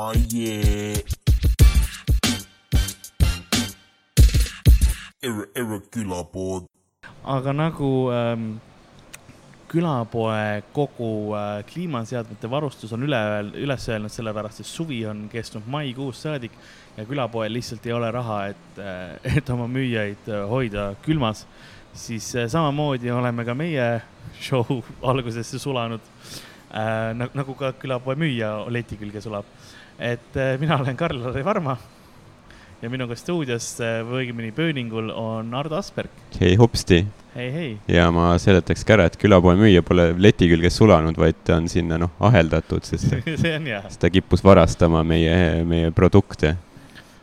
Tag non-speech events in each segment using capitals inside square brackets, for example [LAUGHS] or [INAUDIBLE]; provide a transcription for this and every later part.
Oh yeah. Erre, Erre külapood. aga nagu ähm, külapoe kogu äh, kliimaseadmete varustus on üle, üles öelnud, sellepärast et suvi on kestnud maikuust saadik ja külapoel lihtsalt ei ole raha, et, et oma müüjaid äh, hoida külmas, siis äh, samamoodi oleme ka meie show [LAUGHS] algusesse sulanud äh,. nagu ka külapoe müüja leti külge sulab. Et äh, mina olen Karl-Lari Varma ja minuga stuudios äh, või õigemini pööningul on Ardo Asperg. hei hopsti hei, hei. ja ma seletaks ka ära, et külapoe müüja pole leti külge sulanud, vaid ta on sinna noh aheldatud, sest [LAUGHS] sest ta kippus varastama meie, meie produkte.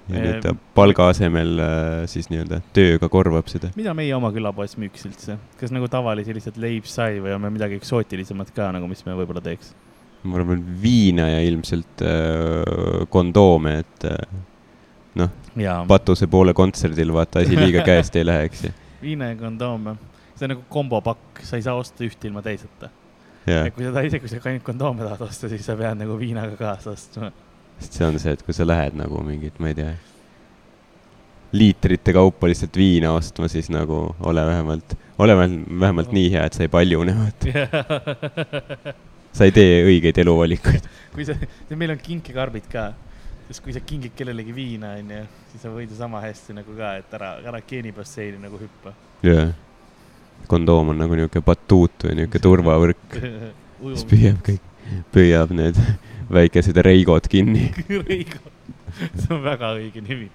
ja nüüd ta Ehm. palga asemel äh, siis nii-öelda tööga korvab seda. mida meie oma külapoes müüks üldse? kas nagu tavalisi lihtsalt leib, sai või on meil midagi eksootilisemat ka nagu, mis me võib-olla teeks? Ma arvan viina ja ilmselt äh, kondoome, et äh, jaa, Patuse poole kontserdil vaata asi liiga [LAUGHS] käest ei läheks ja, viina ja kondoome. see on nagu kombopakk, sa ei saa osta ühte ilma teiseta. et kui sa tahad, isegi kui sa ainult kondoome tahad osta, siis sa pead nagu viinaga kaasa ostma. sest see on see, et kui sa lähed nagu mingit, ma ei tea, liitrite kaupa lihtsalt viina ostma, siis nagu ole vähemalt, ole vähemalt, vähemalt nii hea, et sa ei paljune, vaata. [LAUGHS] sa ei tee õigeid eluvalikuid. [LAUGHS] kui sa, meil on kinkekarbid ka, sest kui sa kingid kellelegi viina, onju, siis sa võid ju sama hästi nagu ka, et ära, ära geenibasseini nagu hüppa. jah. kondoom on nagu niuke batuut või niuke turvavõrk, [LAUGHS] mis püüab kõik, püüab need väikesed reigod kinni. [LAUGHS] Reigo, see on väga õige nimi.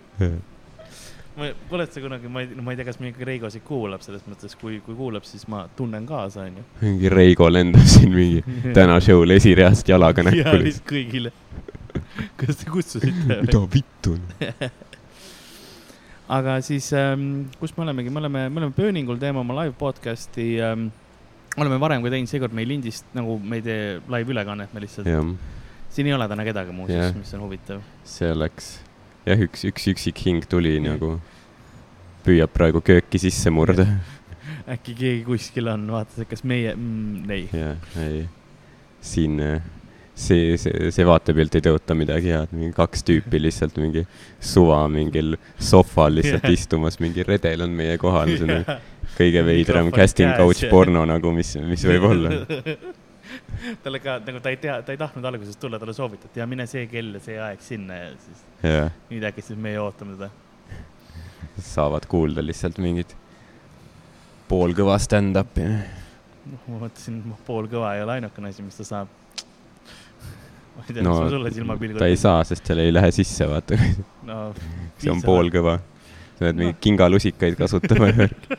ma, oled sa kunagi, ma ei, no ma ei tea, kas mingi Reigosid kuulab, selles mõttes, kui, kui kuulab, siis ma tunnen kaasa, onju. mingi Reigo lendab siin mingi [LAUGHS] täna show'l esireast jalaga ja näkku. vist kõigile. [LAUGHS] kas te kutsusite? [LAUGHS] mida vittu? aga siis ähm,, kus me olemegi, me oleme, me oleme Pööningul, teeme oma live podcast'i ähm,. oleme varem ka teinud, seekord me ei lindist nagu me ei tee live ülekannet, me lihtsalt, siin ei ole täna kedagi muuseas mis on huvitav. see oleks, jah, üks, üks üksik hing tuli nagu, püüab praegu kööki sisse murda. [LAUGHS] äkki keegi kuskil on, vaatas, et kas meie mm,, ei. jah, ei, siin äh, see, see, see vaatepilt ei tõota midagi head, mingi kaks tüüpi [LAUGHS] lihtsalt mingi suva mingil sohval lihtsalt Jah. istumas, mingi redel on meie kohal, see on nagu kõige veidram casting couch ja- porno nagu, mis, mis võib olla. [LAUGHS] [LAUGHS] talle ka nagu ta ei tea, ta ei tahtnud alguses tulla, talle soovitati ja mine see kell ja see aeg sinna ja siis jah, nüüd äkki siis meie ootame teda. saavad kuulda lihtsalt mingit poolkõva stand-up'i. noh, ma mõtlesin, poolkõva ei ole ainukene asi, mis ta saab. [LAUGHS] ma ei tea no no,, mis ma sulle silmapilgul. ta ei saa, sest seal ei lähe sisse, vaata, no. [LAUGHS] see on poolkõva. sa pead mingeid kingalusikaid kasutama ja värk.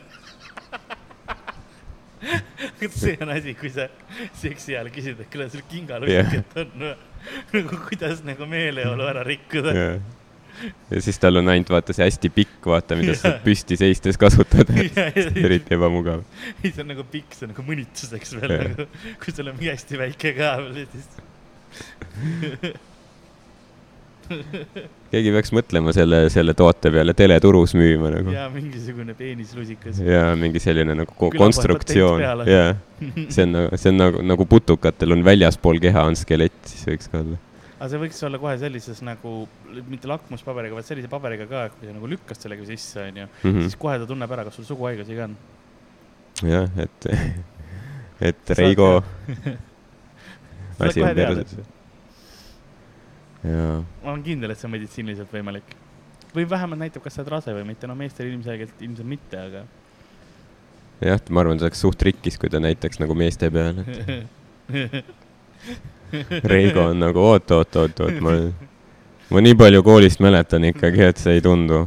[LAUGHS] see on asi, kui sa seksi ajal küsid, et kuidas sul kingalusikat on no,. nagu kuidas nagu meeleolu ära rikkuda. ja siis tal on ainult vaata see hästi pikk, vaata, mida sa püsti seistes kasutada. [LAUGHS] eriti ebamugav. ei, see on nagu pikk, see on nagu mõnituseks veel nagu, kui sul on mingi hästi väike ka veel, siis. [LAUGHS] keegi peaks mõtlema selle, selle toote peale teleturus müüma nagu. ja mingisugune peenislusikas. ja mingi selline nagu Külapoe konstruktsioon patent peale. ja see on, see on nagu, nagu putukatel on väljaspool keha on skelett, siis võiks ka olla. aga see võiks olla kohe sellises nagu, mitte lakmuspaberiga, vaid sellise paberiga ka, et kui sa nagu lükkad sellega sisse, onju, Mhm. siis kohe ta tunneb ära, kas sul suguhaigusi ka on. jah, et, et Reigo asi on perses. Ma olen kindel, et see on meditsiiniliselt võimalik. või vähemalt näitab, kas sa oled rase või mitte, no meestel ilmselgelt ilmselt mitte, aga. jah, ma arvan, see oleks suht rikkis, kui ta näitaks nagu meeste peale, et [LAUGHS] Reigo on nagu oot, oot, oot, oot, ma, ma nii palju koolist mäletan ikkagi, et see ei tundu.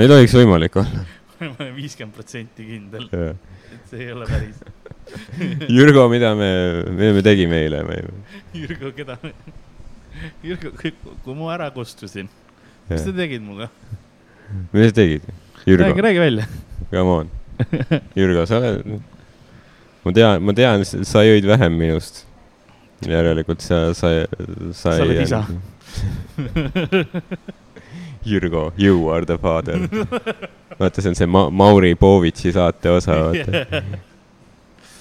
ei tohiks võimalik olla. [LAUGHS] ma olen viiskümmend protsenti kindel, et see ei ole päris. [LAUGHS] Jürgo, mida me, mida me tegime eile? Jürgo, keda me, [LAUGHS] Jürgo, kui ma ära kustusin, mis sa tegid minuga? mis sa tegid? Räägi,, räägi välja. [LAUGHS] come on. Jürgo, sa oled, ma tean, ma tean, sa jõid vähem minust. järelikult sa, sa, sa Sa oled isa. [LAUGHS] Jürgo, you are the father. vaata, see on see Ma-, Mauri Povitši saate osa, vaata.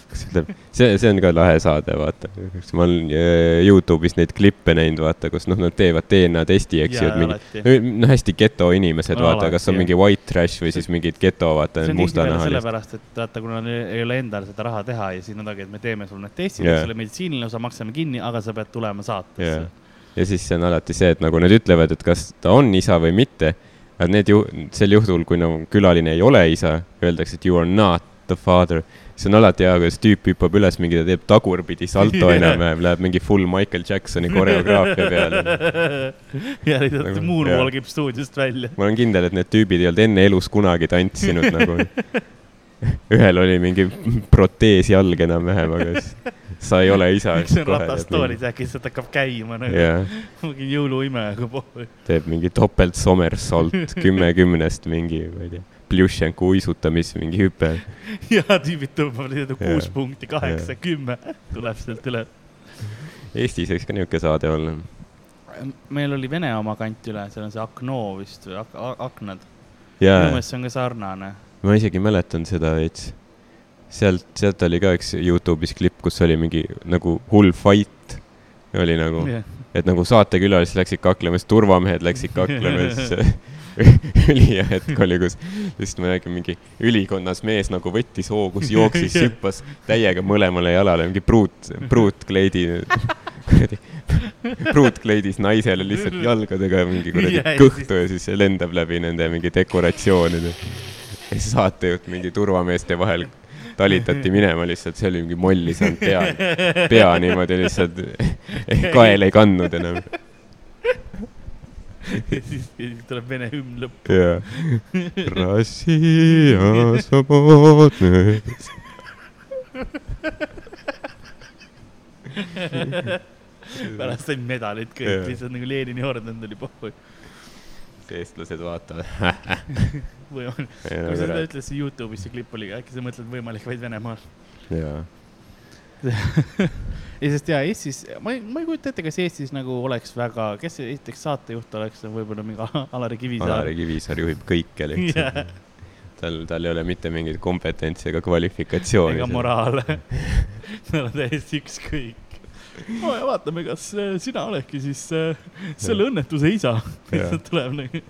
Kas ütleb, see, see on ka lahe saade, vaata. ma olen äh, Youtube'is neid klippe näinud, vaata, kus noh, nad teevad DNA testi, eks ju, et mingi noh, hästi geto inimesed, No vaata, kas on alati, mingi white trash või siis mingid geto, vaata, mustanahalised. sellepärast, et vaata, kuna neil ei ole endal seda raha teha ja siis nad ongi, et me teeme sulle need testid Jah. yeah., selle meditsiiniline osa maksame kinni, aga sa pead tulema saatesse Jah. ja siis see on alati see, et nagu nad ütlevad, et kas ta on isa või mitte. need ju, sel juhul, kui nagu külaline ei ole isa, öeldakse, et you are not the father. siis on alati hea, kuidas tüüp hüppab üles mingi, ta teeb tagurpidi salto [LAUGHS] enam-vähem, läheb mingi full Michael Jacksoni koreograafia peale. [LAUGHS] ja lihtsalt Nagu- moonwalk ib stuudiost välja. ma olen kindel, et need tüübid ei olnud enne elus kunagi tantsinud nagu. [LAUGHS] ühel oli mingi protees jalg enam-vähem, aga siis sa ei ole isa. see on ratastoolis, äkki lihtsalt hakkab käima nagu jah, mingi jõuluime, aga pohhu. teeb mingi topelt somersault kümme kümnest mingi, ma ei tea, pljušenku uisutamis mingi hüpe. [LAUGHS] ja tüübid tõmbavad lihtsalt kuus punkti, kaheksa, kümme tuleb sealt üle. Eestis võiks ka niisugune saade olla. meil oli Vene oma kant üle, seal on see Akno vist või ak ak aknad. minu meelest see on ka sarnane. ma isegi mäletan seda veits. sealt, sealt oli ka üks Youtube'is klipp, kus oli mingi nagu hull fight. oli nagu, et nagu saatekülalised läksid kaklema, siis turvamehed läksid [LAUGHS] kaklema ja siis [LAUGHS] ülihea hetk oli, kus lihtsalt ma nägin mingi ülikonnas mees nagu võttis hoogus, jooksis, hüppas täiega mõlemale jalale, mingi pruut, pruutkleidi, kuradi, pruutkleidis naisele lihtsalt jalgadega mingi kuradi kõhtu ja siis see lendab läbi nende mingi dekoratsioonide. ja siis saatejuht mingi turvameeste vahel talitati minema lihtsalt, see oli mingi molli saanud pea, pea niimoodi lihtsalt, kael ei kandnud enam ja siis tuleb vene hümn lõppu yeah.. Russia svobodne. pärast said medalid kõik yeah. lihtsalt nagu Lenini orden tuli pohhu. eestlased vaatavad või on, kui seda ütles Youtube'is see klipp oli, äkki sa mõtled võimalik vaid Venemaal? jaa [LAUGHS] ja sest jaa, Eestis, ma ei, ma ei kujuta ette, kas Eestis nagu oleks väga, kes esiteks saatejuht oleks, võib-olla mingi Alari Kivisaar Alari. Kivisaar juhib kõike [LAUGHS] lihtsalt. tal, tal ei ole mitte mingit kompetentsi ega kvalifikatsiooni. ega moraale. tal on täiesti ükskõik. no ja vaatame, kas äh, sina oledki siis äh, selle õnnetuse isa. lihtsalt [LAUGHS] tuleb nagu.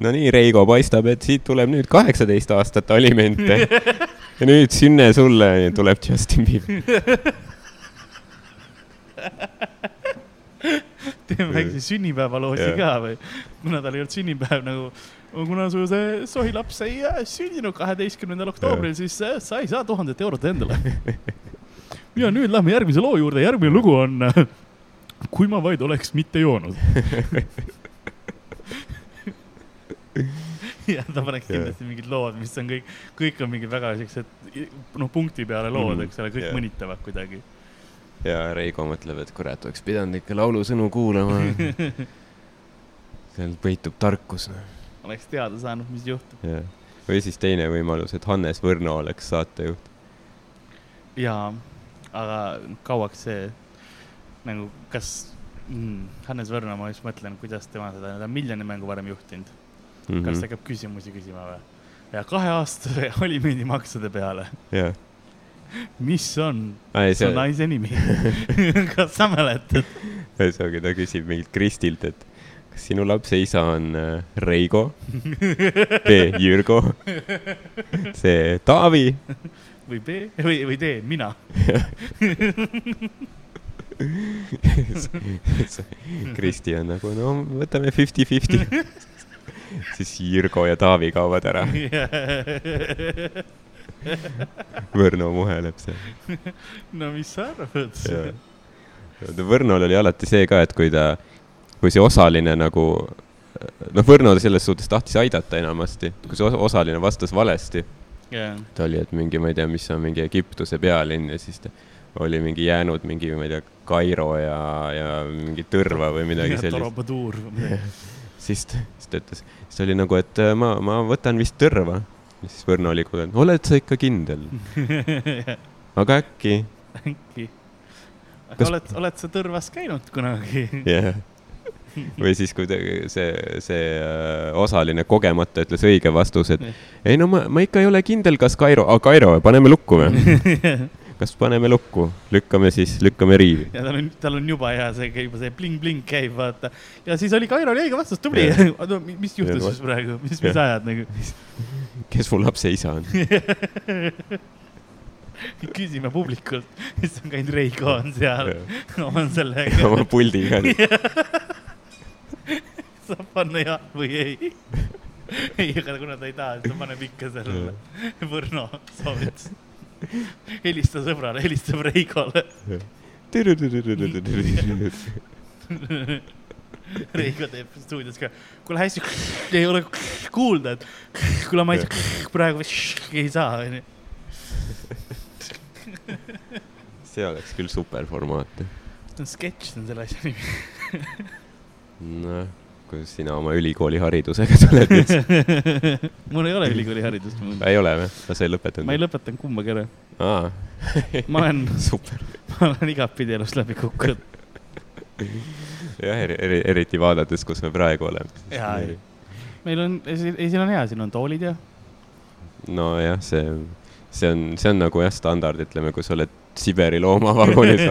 No nii, Reigo, paistab, et siit tuleb nüüd kaheksateist aastat alimente. ja nüüd Sünne sulle tuleb Justin Bieber. teeme väikse sünnipäevaloosi ka või? kuna tal ei olnud sünnipäev nagu, kuna su see sohilaps ei äh, sündinud kaheteistkümnendal oktoobril, siis äh, sa ei saa tuhandet eurot endale. [LAUGHS] ja nüüd lähme järgmise loo juurde, järgmine lugu on äh, Kui ma vaid oleks mitte joonud. [LAUGHS] [LAUGHS] ja ta paneks kindlasti mingid lood, mis on kõik, kõik on mingid väga siuksed, noh, punkti peale lood, Mhm. eks ole, kõik Jah. mõnitavad kuidagi. ja Reigo mõtleb, et kurat, oleks pidanud ikka laulusõnu kuulama. [LAUGHS] seal peitub tarkus. oleks teada saanud, mis juhtub. jah, või siis teine võimalus, et Hannes Võrno oleks saatejuht. jaa, aga kauaks see nagu, kas mm, Hannes Võrno, ma just mõtlen, kuidas tema seda, ta on miljoni mängu varem juhtinud mm, -hmm. kas ta hakkab küsimusi küsima või? ja kaheaastase [LAUGHS] alimendimaksude peale, jah, mis on ei su see, naise nimi? [LAUGHS] kas sa mäletad? ühesõnaga ta küsib mingilt Kristilt, et kas sinu lapse isa on äh, Reigo, [LAUGHS] B Jürgo, C Taavi või B või, või D, mina. Kristi on nagu, no võtame fifty-fifty. [LAUGHS] siis Jürgo ja Taavi kaovad ära, [LAUGHS] Võrno muheleb seal. no mis sa arvad? Võrnol oli alati see ka, et kui ta, kui see osaline nagu, noh, Võrno selles suhtes tahtis aidata enamasti, kui see os- osaline vastas valesti, jah, ta oli, et mingi, ma ei tea, mis on mingi Egiptuse pealinn ja siis ta oli mingi jäänud mingi, ma ei tea, Kairo ja, ja mingi Tõrva või midagi sellist. Torobaduur või midagi. [LAUGHS] siis siis ta ütles, siis ta oli nagu, et äh, ma, ma võtan vist Tõrva. ja siis Võrno oli kuulanud, oled sa ikka kindel, [LAUGHS] aga äkki, äkki. aga Kas- oled, oled sa Tõrvas käinud kunagi? jah. või siis, kui see, see äh, osaline kogemata ütles õige vastuse, et ei no ma, ma ikka ei ole kindel, kas Kairo, Kairo, paneme lukku või? [LAUGHS] [LAUGHS] kas paneme lukku, lükkame siis, lükkame riivi. ja tal on, tal on juba hea see, juba see bling-bling käib, vaata. ja siis oli Kairo oli õige vastus, tubli [LAUGHS] oota, mis juhtus Ja, siis praegu, mis, mis ajad nagu? [LAUGHS] kes mu lapse isa on? [LAUGHS] küsime publikult, kes on käinud Reiko on seal, on sellega, oma puldiga. saab panna jah või ei. ei, aga kuna ta ei taha, siis ta paneb ikka selle Võrno soovitus. [LAUGHS] helista sõbrale, helistab Reikole. Reigo teeb stuudios ka, kuule hästi, ei ole kuulda, et kuule ma ei praegu ei saa, onju. see oleks küll super formaat. see on sketš, see on selle asja nimi. noh, kuidas sina oma ülikooli haridusega tuled nüüd? [LAUGHS] mul ei ole ülikooli haridust, ei ole või? sa ei lõpetanud? ma ei lõpetanud kumbagi ära. [LAUGHS] ma olen, [LAUGHS] super. ma olen igatpidi elust läbi kukkunud. jah, eri, eri, eriti vaadates, kus me praegu oleme. Jaa, ei. meil on, ei siin on hea, siin on toolid ja nojah, see, see on, see on nagu jah, standard, ütleme, kui sa oled Siberi loomavagunis,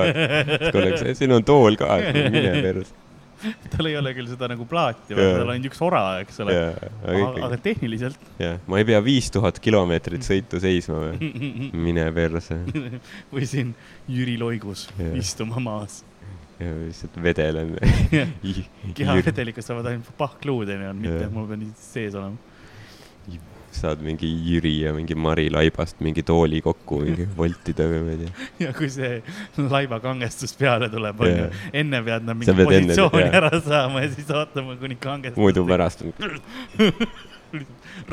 oleks, siin on tool ka, mine perse. [LAUGHS] tal ei ole küll seda nagu plaati, vaid tal on ainult üks ora, eks ole. jaa, aga aga, tehniliselt jah, ma ei pea viis tuhat kilomeetrit sõitu seisma või? [LAUGHS] mine perse. [LAUGHS] või siin Jüri Loigus Jaa. istuma maas. ja lihtsalt vedelen. kehavedelikust saavad ainult pahkluud onju, mitte Jaa. mul peab sees olema. Saad mingi Jüri ja mingi Mari laibast mingi tooli kokku mingi [LAUGHS] voltida või ma ei tea. ja kui see laibakangestus peale tuleb, onju enne pead nad mingi enne- positsiooni jaa. ära saama ja siis ootama, kuni kangestus. muidu. pärast on [LAUGHS]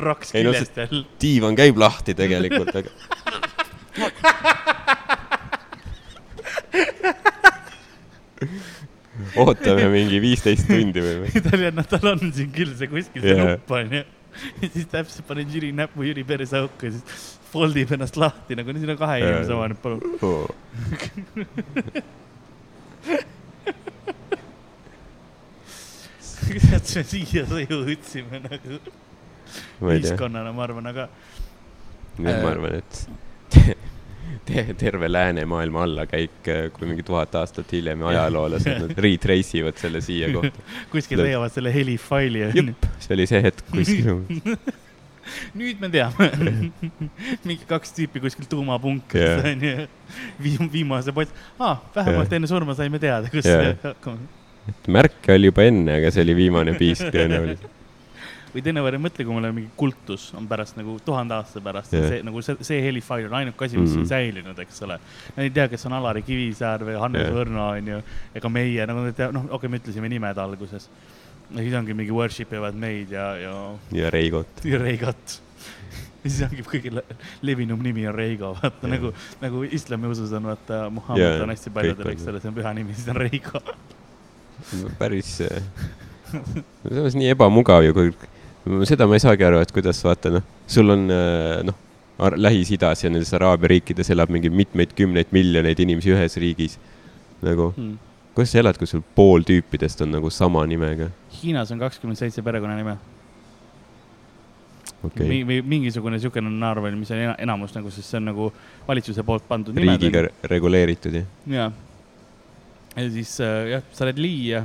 raks no küljest veel. diivan käib lahti tegelikult, aga. [LAUGHS] ootame mingi viisteist tundi või tal on, tal on siin küll see kuskil see nupp onju. [LAUGHS] ja siis täpselt paned Jüri näpu Jüri perseauku ja siis fold ib ennast lahti nagu siin on kahe inimese vahel, palun. kuidas me siia jõudsime nagu. Ühiskonnana, ma arvan, aga nüüd ma arvan, et [LAUGHS] te, terve läänemaailma allakäik, kui mingi tuhat aastat hiljem ajaloolased nad retrace ivad selle siia kohta. [LAUGHS] kuskil leiavad selle helifaili see oli see hetk kuskil. [LAUGHS] nüüd me teame. [LAUGHS] mingi kaks tüüpi kuskil tuumapunkris Jaa. onju. Viim-, viimase pot-, aa, vähemalt Jaa. enne surma saime teada, kus Jaa. see hakkama. märke oli juba enne, aga see oli viimane piisk tõenäoliselt. Või teine variant, mõtle, kui mul on mingi kultus on pärast nagu tuhande aasta pärast yeah., see nagu see, see helifail on ainuke asi, mis mm. -hmm. on säilinud, eks ole. Nad ei tea, kes on Alari Kivisäär või Hannes yeah. Võrno onju, ega meie nagu nad ei tea, noh, okei okay,, me ütlesime nimed alguses. ja siis ongi mingi worship ivad meid ja, ja, ja Reigot. [LAUGHS] ja Reigot. ja siis ongi kõige le- levinum nimi on Reigo, vaata Jah. nagu, nagu islamiusus on vaata Muhamed Jaa, on hästi paljudel, on eks see. ole, see on püha nimi, siis on Reigo. päris, samas nii ebamugav ju, kui, seda ma ei saagi aru, et kuidas vaata noh, sul on äh, noh, Lähis-Idas ja nendes Araabia riikides elab mingi mitmeid kümneid miljoneid inimesi ühes riigis. nagu, Hmm. kuidas sa elad, kui sul pool tüüpidest on nagu sama nimega? Hiinas on kakskümmend seitse perekonnanime okei Mi- või mingisugune siukene naeruvõim, mis on ena- enamus nagu, sest see on nagu valitsuse poolt pandud nimed. riigiga re- reguleeritud jah? ja, ja siis äh, jah, sa oled Lii ja,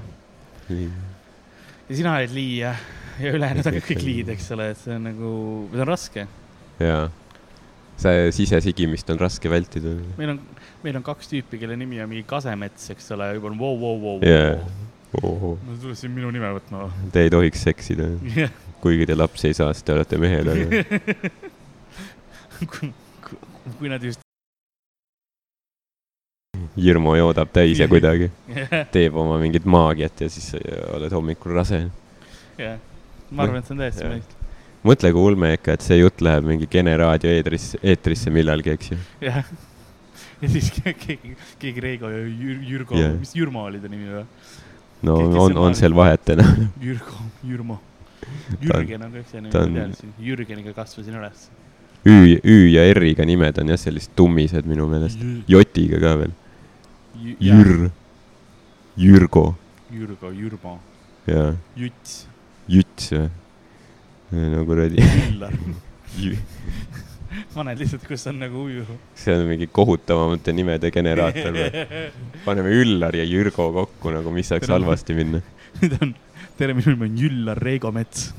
ja sina oled Lii ja, ja ülejäänud on kõik liid, eks ole, et see on nagu, see on raske. jaa. see sisesigimist on raske vältida. meil on, meil on kaks tüüpi, kelle nimi on mingi Kasemets, eks ole, juba on vau, vau, vau. tule siin minu nime võtma. te ei tohiks seksida, jah, kuigi te lapsi ei saa, sest te olete mehed, aga [LAUGHS] kui nad just, hirmu joodab täis ja [LAUGHS] kuidagi teeb oma mingit maagiat ja siis oled hommikul rase. jah, ma arvan, et see on täiesti mõistlik. mõtle, kui ulme ikka, et see jutt läheb mingi Kene raadio eetrisse, eetrisse millalgi, eks ju. jah, ja siis keegi, keegi Reigo ja Jür-, Jürgo yeah., mis Jürmo oli ta nimi või? no kes on, see on seal vahet enam. [LAUGHS] Jürgo, Jürmo. on- Jürgen on ka üks nimi, ma on- teadsin, Jürgeniga kasvasin üles. Ü, Ü ja R-iga nimed on jah, sellised tummised minu meelest. J-iga ka veel. Jür, Jürgo Jürgo, Jürmo, ja Juts, Jüts või? no kuradi. Üllar. paned lihtsalt, kus on nagu uju. see on mingi kohutavamate nimede generaator või? [LAUGHS] paneme Üllar ja Jürgo kokku nagu, mis saaks Tere. halvasti minna. [LAUGHS] nüüd on, tere, minu nimi on Jüllar Reigo Mets. [LAUGHS]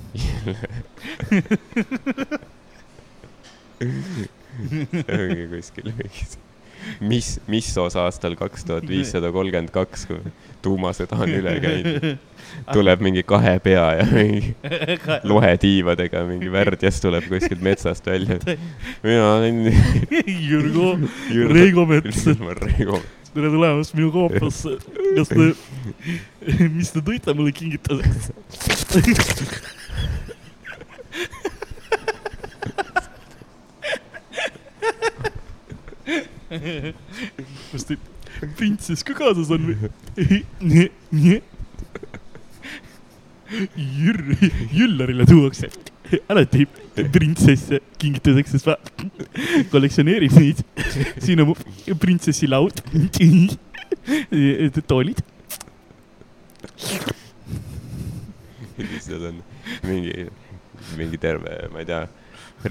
ongi kuskil mingis, mis, mis osa aastal kaks tuhat viissada kolmkümmend kaks, kui tuumasõda on üle [LAUGHS] käinud. tuleb mingi kahe pea ja mingi lohetiivadega mingi värdjas tuleb kuskilt metsast välja. mina olen [LAUGHS] Jürgo Reigo Mets, [LAUGHS] tere tulemast minu koopasse. kas te, mis te tõite mulle kingituseks? kas teil printsess ka kaasas on või? Jür-, Jüllarile tuuakse alati printsesse kingituseks, sest ma kollektsioneerin neid. siin on mu printsessi laud, toolid. seal on mingi, mingi terve, ma ei tea,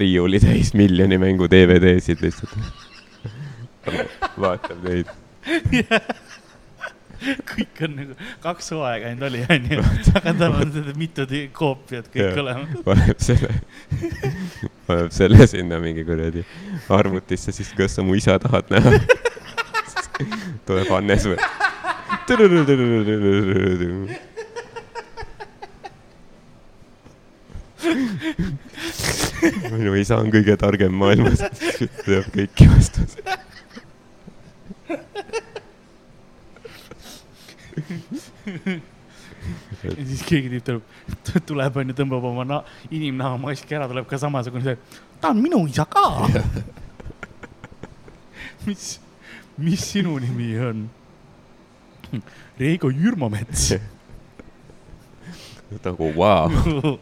riiulitäis miljoni mängu DVD-sid lihtsalt. vaatab neid, [LAUGHS] kõik on nagu kaks hooaega ainult oli, onju. aga tal on mitu koopiat kõik olemas. [LAUGHS] paneb selle, [LAUGHS] paneb selle sinna mingi kuradi arvutisse, siis kas sa mu isa tahad näha? tuleb Hannes või? minu isa on kõige targem maailmas, teab kõiki vastuseid. Ja siis keegi tüüp tuleb, tuleb onju, tõmbab oma na-, inimnahamaski ära, tuleb ka samasugune see, ta on minu isa ka. [LAUGHS] mis, mis sinu nimi on? Reigo Jürmamets. nagu vau. [LAUGHS]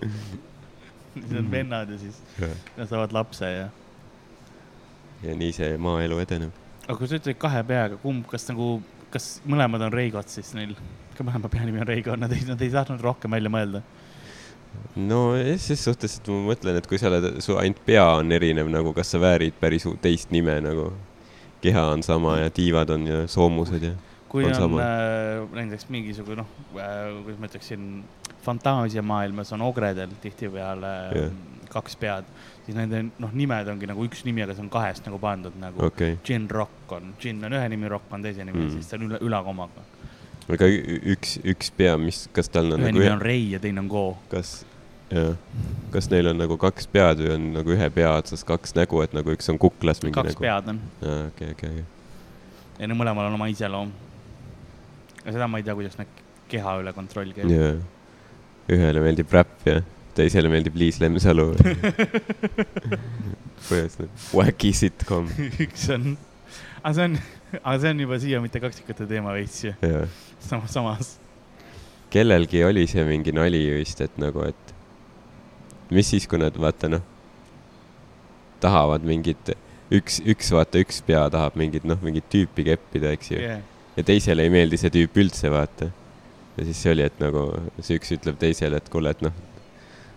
siis on vennad ja siis nad saavad lapse ja. ja nii see maaelu edeneb. aga kui sa ütlesid kahe peaga, kumb, kas nagu, kas mõlemad on Reigod siis neil? ka mõlema peanimi on Reigo, nad ei, nad ei tahtnud rohkem välja mõelda. no ses suhtes, et ma mõtlen, et kui sa oled, su ainult pea on erinev nagu, kas sa väärid päris teist nime nagu. keha on sama ja tiivad on ja soomused ja. kui On on, äh, näiteks mingisugune noh äh,, kuidas ma ütleksin, fantaasiamaailmas on ogredel tihtipeale Jah. yeah. kaks pead, siis nende noh, nimed ongi nagu üks nimi, aga see on kahest nagu pandud nagu okay.. Gin Rock on, Gin on ühe nimi, Rock on teise nimi Mm. siis ta on üle, ülakomaga. aga üks, üks pea, mis, kas tal on ühe nagu nimi on Rei ja teine on Go. kas, jah, kas neil on nagu kaks pead või on nagu ühe pea otsas kaks nägu, et nagu üks on kuklas mingi kaks nägu? pead on aa, okei, okei, okei. ja neil mõlemal on oma iseloom. aga seda ma ei tea, kuidas nad keha üle kontroll käib. jaa. ühele meeldib räpp ja teisele meeldib Liis Lemsalu. [LAUGHS] kuidas need, wacky sitcom, [LAUGHS] üks on, aga see on, aga see on juba siia mitte kaksikute teema veits ju, jaa. samas, samas. kellelgi oli see mingi nali vist, et nagu, et mis siis, kui nad vaata noh, tahavad mingit, üks, üks vaata, üks pea tahab mingit noh, mingit tüüpi keppida, eks ju Yeah. ja teisele ei meeldi see tüüp üldse, vaata. ja siis see oli, et nagu see üks ütleb teisele, et kuule, et noh,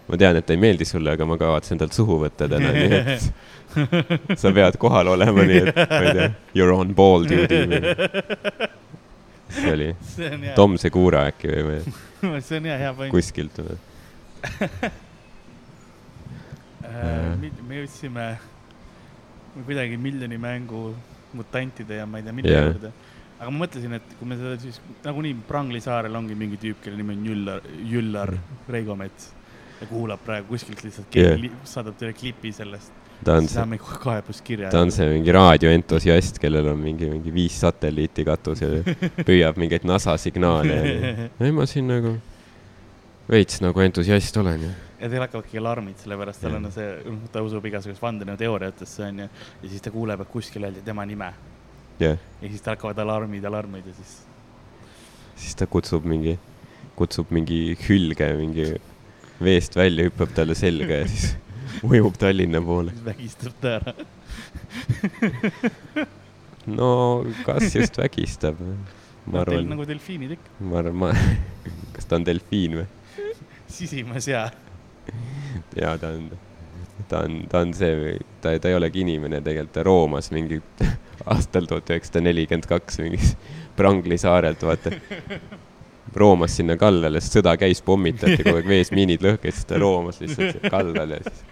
ma tean, et ta ei meeldi sulle, aga ma kavatsen talt suhu võtta täna, nii et sa pead kohal olema, nii et ma ei tea, you are on ball duty või. [LAUGHS] see oli Tom Segura äkki või tea, [LAUGHS] see on hea, hea point. kuskilt või. [LAUGHS] me jõudsime kuidagi miljoni mängu mutantide ja ma ei tea, mille juurde. aga ma mõtlesin, et kui me seda siis nagunii Prangli saarel ongi mingi tüüp, kelle nimi on Jüllar, Jüllar Reigo Mets ja kuulab praegu kuskilt lihtsalt keegi yeah. saadab teile klipi sellest. ta on see, ta on see mingi raadioentusiast, kellel on mingi, mingi viis satelliiti katusel ja [LAUGHS] püüab mingeid NASA signaale [LAUGHS] ei, ma siin nagu veits nagu entusiast olen ja ja teil hakkavadki alarmid, sellepärast tal on see, ta usub igasugust vandenõuteooriatesse onju. ja siis ta kuuleb, et kuskil öeldi tema nime jah, ja siis tal hakkavad alarmid, alarmid ja siis siis ta kutsub mingi, kutsub mingi hülge mingi veest välja, hüppab talle selga ja siis [LAUGHS] ujub Tallinna poole. vägistab ta ära. [LAUGHS] no kas just vägistab? [LAUGHS] ma no, arvan, nagu delfiinid ikka, ma arvan, ma, kas ta on delfiin või? sisimas ja. jaa, ta on, ta on, ta on see, ta, ta ei olegi inimene tegelikult, ta roomas mingi aastal tuhat üheksasada nelikümmend kaks mingis Prangli saarelt, vaata. Roomas sinna kallale, sest sõda käis, pommitati [LAUGHS] kogu aeg vees, miinid lõhkesid, siis ta roomas lihtsalt siia kallale ja siis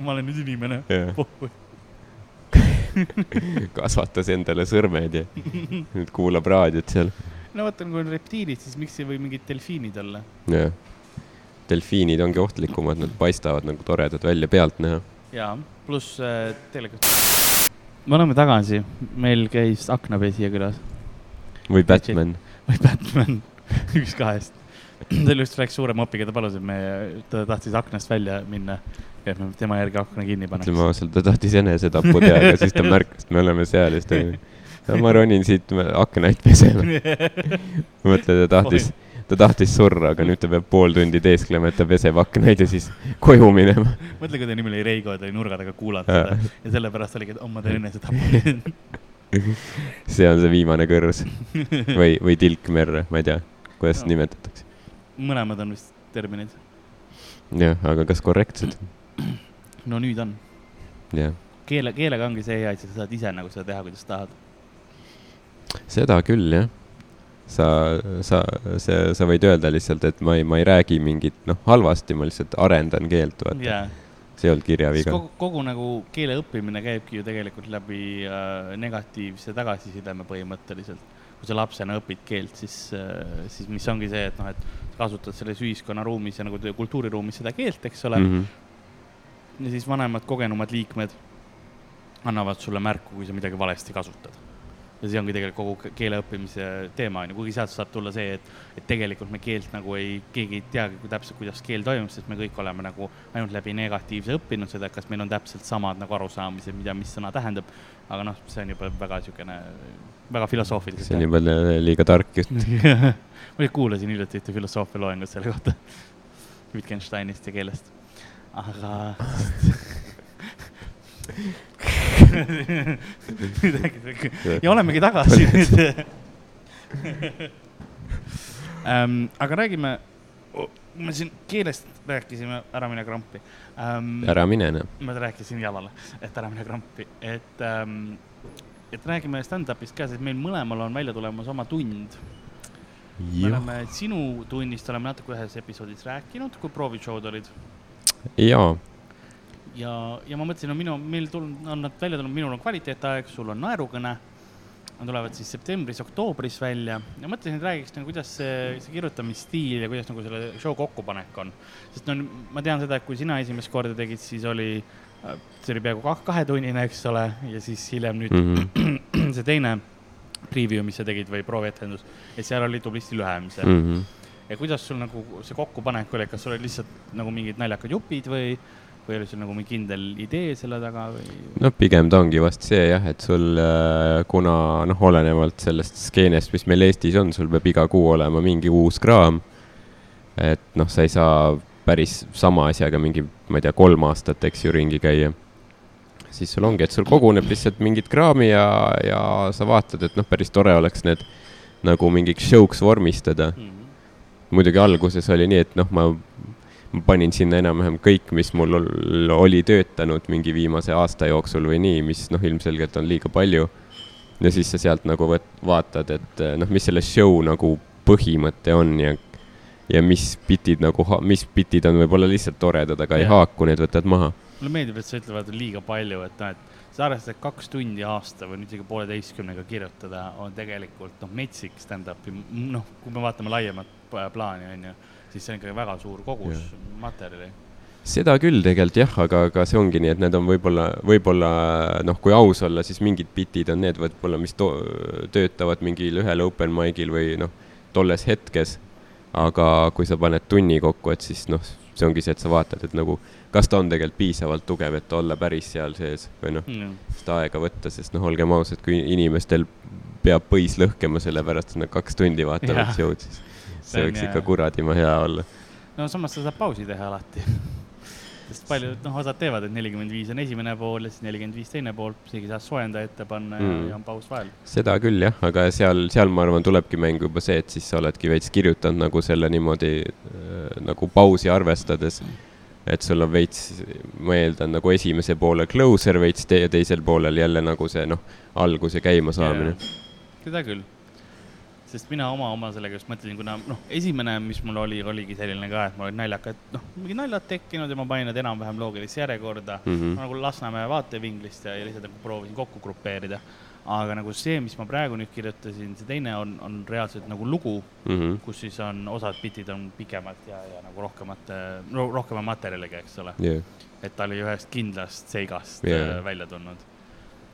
ma olen nüüd inimene. [LAUGHS] kasvatas endale sõrmed ja nüüd kuulab raadiot seal. no vaata, kui on reptiilid, siis miks ei või mingid delfiinid olla? jah. delfiinid ongi ohtlikumad, nad paistavad nagu toredad välja pealtnäha. jaa, pluss äh, tegelikult. me oleme tagasi, meil käis aknapesija külas või Batman. või Batman, [LAUGHS] üks kahest. [CLEARS THROAT] ta just läks suurema opiga, ta palus, et me, ta tahtis aknast välja minna ja et me tema järgi akna kinni ütleme paneks. ausalt, ta tahtis enesetappu teha, aga siis ta märkas, et me oleme seal ja siis ta oli, ma ronin siit aknaid pesema. [LAUGHS] mõtle, ta tahtis, ta tahtis surra, aga nüüd ta peab pool tundi teesklema, et ta peseb aknaid ja siis koju minema. mõtle, kui ta nimi oli Reigo, ta oli nurga taga kuulata seda ja sellepärast oligi, et oh, ma teen enesetapu. [LAUGHS] see on see viimane kõrs või, või tilk merre, ma ei tea, kuidas No. nimetatakse. mõlemad on vist terminid. jah, aga kas korrektsed? [CLEARS THROAT] no nüüd on. jah, keele, keelega ongi see hea, et sa saad ise nagu seda teha, kuidas tahad. seda küll jah. sa, sa, sa, sa võid öelda lihtsalt, et ma ei, ma ei räägi mingit noh, halvasti, ma lihtsalt arendan keelt, vaata. jaa, see ei olnud kirjaviga. kogu, kogu nagu keele õppimine käibki ju tegelikult läbi äh, negatiivse tagasisideme põhimõtteliselt. Kui sa lapsena õpid keelt, siis äh,, siis mis ongi see, et noh, et kasutad selles ühiskonnaruumis ja nagu kultuuriruumis seda keelt, eks ole mm. -hmm. ja siis vanemad, kogenumad liikmed annavad sulle märku, kui sa midagi valesti kasutad. Ja see ongi tegelikult kogu ke- keele õppimise teema on ju, kuigi sealt saab tulla see, et, et tegelikult me keelt nagu ei, keegi ei teagi kui täpselt, kuidas keel toimub, sest me kõik oleme nagu ainult läbi negatiivse õppinud seda, kas meil on täpselt samad nagu arusaamised, mida, mis sõna tähendab. aga noh, see on juba väga niisugune, väga filosoofiline. see on juba liiga tark jutt. [LAUGHS] ma kuulasin hiljuti ühte filosoofia loengut selle kohta, Wittgensteinist ja keelest, aga [LAUGHS] ja olemegi tagasi nüüd ähm,. aga räägime, me siin keelest rääkisime, ära mine krampi ähm,. ära mine noh. ma rääkisin jalale, et ära mine krampi, et ähm,, et räägime stand-up'ist ka, sest meil mõlemal on välja tulemas oma tund. me oleme sinu tunnist oleme natuke ühes episoodis rääkinud, kui proovišow'd olid jaa, ja, ja ma mõtlesin, no minu, meil tul-, on nad välja tulnud, minul on kvaliteetaeg, sul on naerukõne. Nad tulevad siis septembris-oktoobris välja ja mõtlesin, et räägiks nagu, kuidas see, see kirjutamisstiil ja kuidas nagu selle show kokkupanek on. sest no ma tean seda, et kui sina esimest korda tegid, siis oli, see oli peaaegu kah- kahetunnine, eks ole, ja siis hiljem nüüd mm. -hmm. [CLEARS THROAT] see teine preview, mis sa tegid või proovietendus, et seal oli tublisti lühem see mm. -hmm. ja kuidas sul nagu see kokkupanek oli, kas sul olid lihtsalt nagu mingid naljakad jupid või, või oli sul nagu mingi kindel idee selle taga või? no pigem ta ongi vast see jah, et sul äh, kuna noh, olenevalt sellest skeenest, mis meil Eestis on, sul peab iga kuu olema mingi uus kraam. et noh, sa ei saa päris sama asjaga mingi, ma ei tea, kolm aastat, eks ju, ringi käia. siis sul ongi, et sul koguneb lihtsalt mingit kraami ja, ja sa vaatad, et noh, päris tore oleks need nagu mingiks show'ks vormistada Mm -hmm. muidugi alguses oli nii, et noh, ma, ma panin sinna enam-vähem kõik, mis mul ol- oli töötanud mingi viimase aasta jooksul või nii, mis noh, ilmselgelt on liiga palju. ja siis sa sealt nagu võt-, vaatad, et eh, noh, mis selle show nagu põhimõte on ja, ja mis bitid nagu, mis bitid on võib-olla lihtsalt toredad, aga ei Jah. haaku, need võtad maha. mulle meeldib, et sa ütled vaata liiga palju, et noh, et sa arvestad, et kaks tundi aasta või isegi pooleteistkümnega kirjutada on tegelikult noh, metsik stand-up'i, noh, kui me vaatame laiemat pla- plaani, on ju, siis see on ikkagi väga suur kogus Jah. materjali. seda küll tegelikult jah, aga, aga see ongi nii, et need on võib-olla, võib-olla noh, kui aus olla, siis mingid bitid on need võib-olla, mis töötavad mingil ühel open mic'il või noh, tolles hetkes. aga kui sa paned tunni kokku, et siis noh, see ongi see, et sa vaatad, et nagu, kas ta on tegelikult piisavalt tugev, et olla päris seal sees või noh, seda aega võtta, sest noh, olgem ausad, kui inimestel peab põis lõhkema, sellepärast nad kaks tundi vaatavad show'd, siis See võiks ikka kuradima hea olla. no samas sa saad pausi teha alati. [LAUGHS] sest paljud, noh, osad teevad, et nelikümmend viis on esimene pool ja siis nelikümmend viis teine pool, isegi saad soojendaja ette panna ja, Mm. ja on paus vahel. seda küll jah, aga seal, seal ma arvan, tulebki mängu juba see, et siis sa oledki veits kirjutanud nagu selle niimoodi äh, nagu pausi arvestades. et sul on veits, ma eeldan nagu esimese poole closer veits te ja teisel poolel jälle nagu see noh, alguse käimasaamine. seda küll. Sest mina oma, oma sellega just mõtlesin, kuna noh, esimene, mis mul oli, oligi selline ka, et mul olid naljakad, noh, mingid naljad tekkinud ja ma panin nad enam-vähem loogilisse järjekorda mm. -hmm. nagu Lasnamäe vaatevinklist ja, ja lihtsalt nagu proovisin kokku grupeerida. aga nagu see, mis ma praegu nüüd kirjutasin, see teine on, on reaalselt nagu lugu, Mhm. kus siis on osad bitid on pikemad ja, ja nagu rohkemate ro,, rohkema materjaliga, eks ole. jah, et ta oli ühest kindlast seigast yeah. välja tulnud.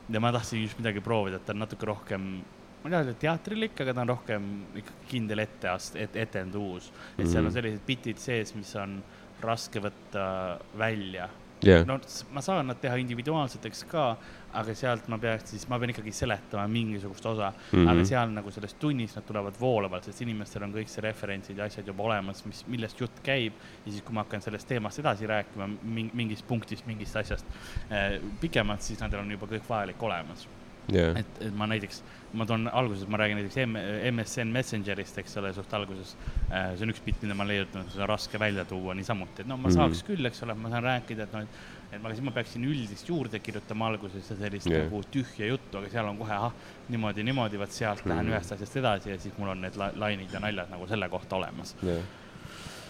ja ma tahtsin just midagi proovida, et ta on natuke rohkem, ma ei taha öelda teatrilik, aga ta on rohkem ikkagi kindel etteast-, et etendus. et seal Mhm. on sellised bitid sees, mis on raske võtta välja. jah, no ma saan nad teha individuaalseteks ka, aga sealt ma peaks siis, ma pean ikkagi seletama mingisugust osa mm, -hmm. aga Mhm. seal nagu selles tunnis nad tulevad voolavalt, sest inimestel on kõik see referentsid ja asjad juba olemas, mis, millest jutt käib. ja siis, kui ma hakkan sellest teemast edasi rääkima ming- mingist punktist, mingist asjast äh, pikemalt, siis nendel on juba kõik vajalik olemas. jah, et, et ma näiteks, ma toon alguses, ma räägin näiteks M MSN Messengerist, eks ole, suht alguses. see on üks bitt, mida ma leidnud, seda on raske välja tuua niisamuti, et no ma Mhm. saaks küll, eks ole, ma saan rääkida, et noh, et et ma, siis ma peaksin üldist juurde kirjutama alguses ja sellist yeah. nagu tühja juttu, aga seal on kohe, ahah, niimoodi, niimoodi, vot sealt lähen Mhm. ühest asjast edasi ja siis mul on need la lainid ja naljad nagu selle kohta olemas. jah.